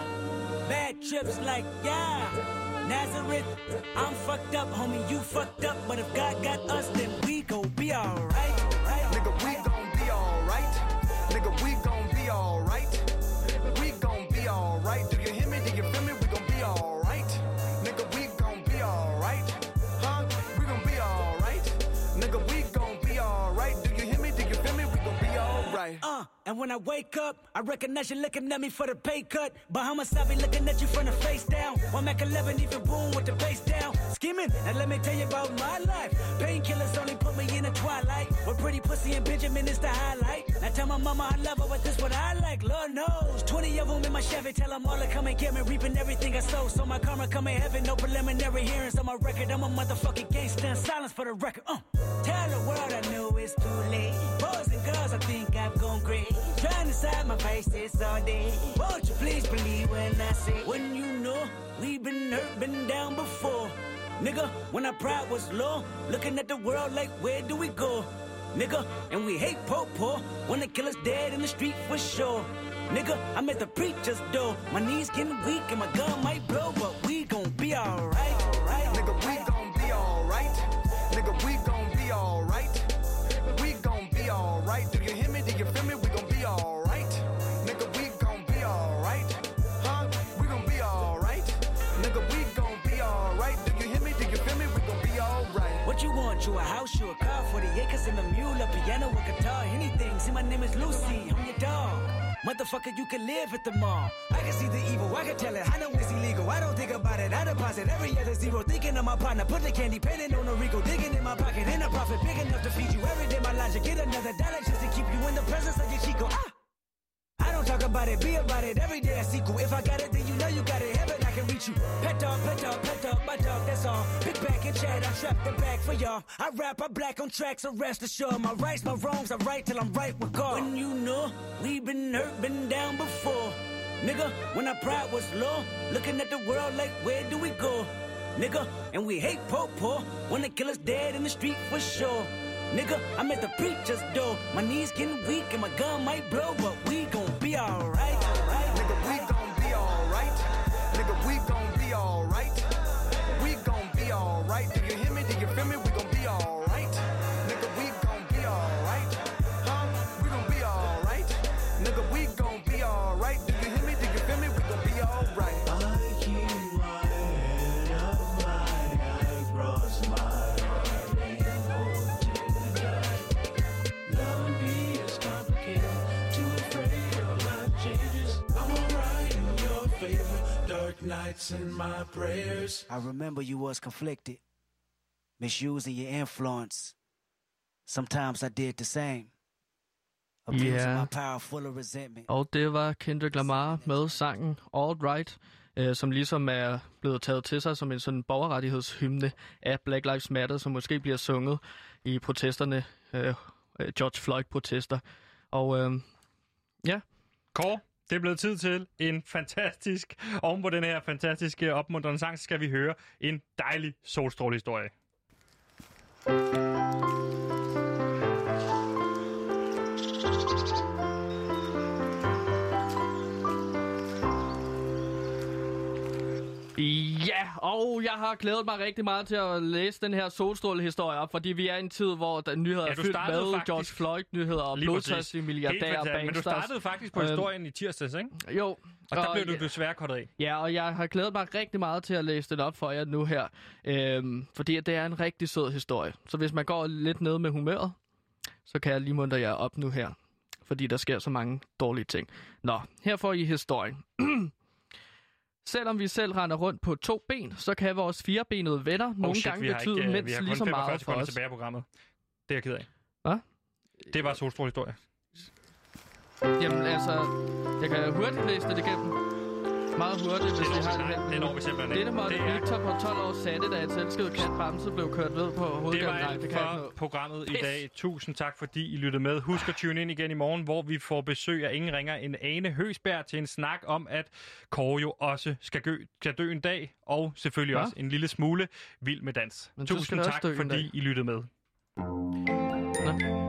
S9: bad trips like yeah. Nazareth, I'm fucked up, homie. You fucked up, but if God got us, then we gon' be alright.
S10: Nigga, we gon' be alright. Nigga, we
S9: and when I wake up, I recognize you looking at me for the pay cut. Bahamas, I be looking at you from the face down. One Mac 11, even boom with the bass down. Skimming, and let me tell you about my life. Painkillers only put me in the twilight. With pretty pussy and Benjamin is the highlight. Now tell my mama I love her, but this what I like. Lord knows. 20 of them in my Chevy, tell them all to come and get me. Reaping everything I sow, so my karma come in heaven. No preliminary hearings on my record. I'm a motherfucking gangster. Silence for the record. Uh. Tell the world I know it's too late. Boys and girls, I think I've gone crazy. Trying to side my face faces all day. Won't you please believe when I say, when you know we've been hurt, been down before. Nigga, when our pride was low, looking at the world like, where do we go? Nigga, and we hate po po, wanna kill us dead in the street for sure. Nigga, I'm at the preacher's door. My knees getting weak and my gun might blow, but we gon' be alright.
S10: Nigga, we gon' be alright. You
S9: a house, you a car, 40 acres and a mule, a piano, a guitar, anything. See, my name is Lucy, I'm your dog. Motherfucker, you can live at the mall. I can see the evil, I can tell it. I know it's illegal. I don't think about it. I deposit every other zero. Thinking of my partner, put the candy, penning on a Rico, digging in my pocket. In a profit big enough to feed you every day. My logic, get another dollar just to keep you in the presence of your Chico. Ah! Talk about it, be about it. Every day I sequel. If I got it, then you know you got it. Heaven, I can reach you. Pet dog, pet dog, pet dog, my dog, that's all. Big back and chat, I trap the back for y'all. I rap, I black on tracks, so rest assured. My rights, my wrongs, I right till I'm right with God. When you know we been hurt, been down before. Nigga, when our pride was low, looking at the world like, where do we go? Nigga, and we hate po po, wanna kill us dead in the street for sure. Nigga, I'm at the preacher's door. My knees getting weak and my gun might blow, but we gon' be alright.
S11: Nights in my prayers.
S9: I remember you was conflicted, misusing your influence. Sometimes I did the same. Abusing
S2: Yeah. Og det var Kendrick Lamar med sangen All Right, øh, som ligesom er blevet taget til sig som en sådan borgerrettighedshymne af Black Lives Matter, som måske bliver sunget i protesterne, øh, øh, George Floyd-protester. Og øh, ja,
S1: Kåre, det er blevet tid til en fantastisk, oven på den her fantastiske opmuntrende sang, skal vi høre en dejlig solstrålehistorie.
S2: historie og jeg har glædet mig rigtig meget til at læse den her solstrålehistorie op, fordi vi er i en tid, hvor der nyheder
S1: Ja,
S2: er fyldt med
S1: faktisk-
S2: George Floyd-nyheder og blodtørstige milliardærer og.
S1: Men du startede faktisk på
S2: Øhm,
S1: historien i tirsdags, ikke?
S2: Jo.
S1: Og der blev du desværre kortet af.
S2: Ja, og jeg har glædet mig rigtig meget til at læse det op for jer nu her. Øhm, fordi det er en rigtig sød historie. Så hvis man går lidt ned med humøret, så kan jeg lige muntre jer op nu her. Fordi der sker så mange dårlige ting. Nå, her får I historien. (clears throat) Selvom vi selv render rundt på to ben, så kan vores firebenede venner nogle
S1: oh shit,
S2: gange betyde
S1: ikke, øh,
S2: mindst
S1: vi har
S2: lige så
S1: 45
S2: meget for os.
S1: tilbage af programmet. Det er jeg ked af.
S2: Hvad?
S1: Det var Solstråle historie.
S2: Jamen altså, jeg kan hurtigt læse det igennem. Meget hurtigt, hvis vi har det
S1: Det når vi simpelthen ikke.
S2: Dette måtte
S1: Det er-
S2: Victor på 12 år satte, da et selvskrevet kat Bamse blev kørt ned på
S1: Det var
S2: hovedgaden.
S1: Alt
S2: det ikke
S1: for programmet i dag. Tusind tak, fordi I lyttede med. Husk at tune ind igen i morgen, hvor vi får besøg af ingen ringer end Ane Høsberg til en snak om, at Kåre jo også skal, gø, skal dø en dag, og selvfølgelig
S2: Hva?
S1: også en lille smule vild med dans.
S2: Men
S1: Tusind
S2: det
S1: tak,
S2: en
S1: fordi. I lyttede med.
S2: Nå.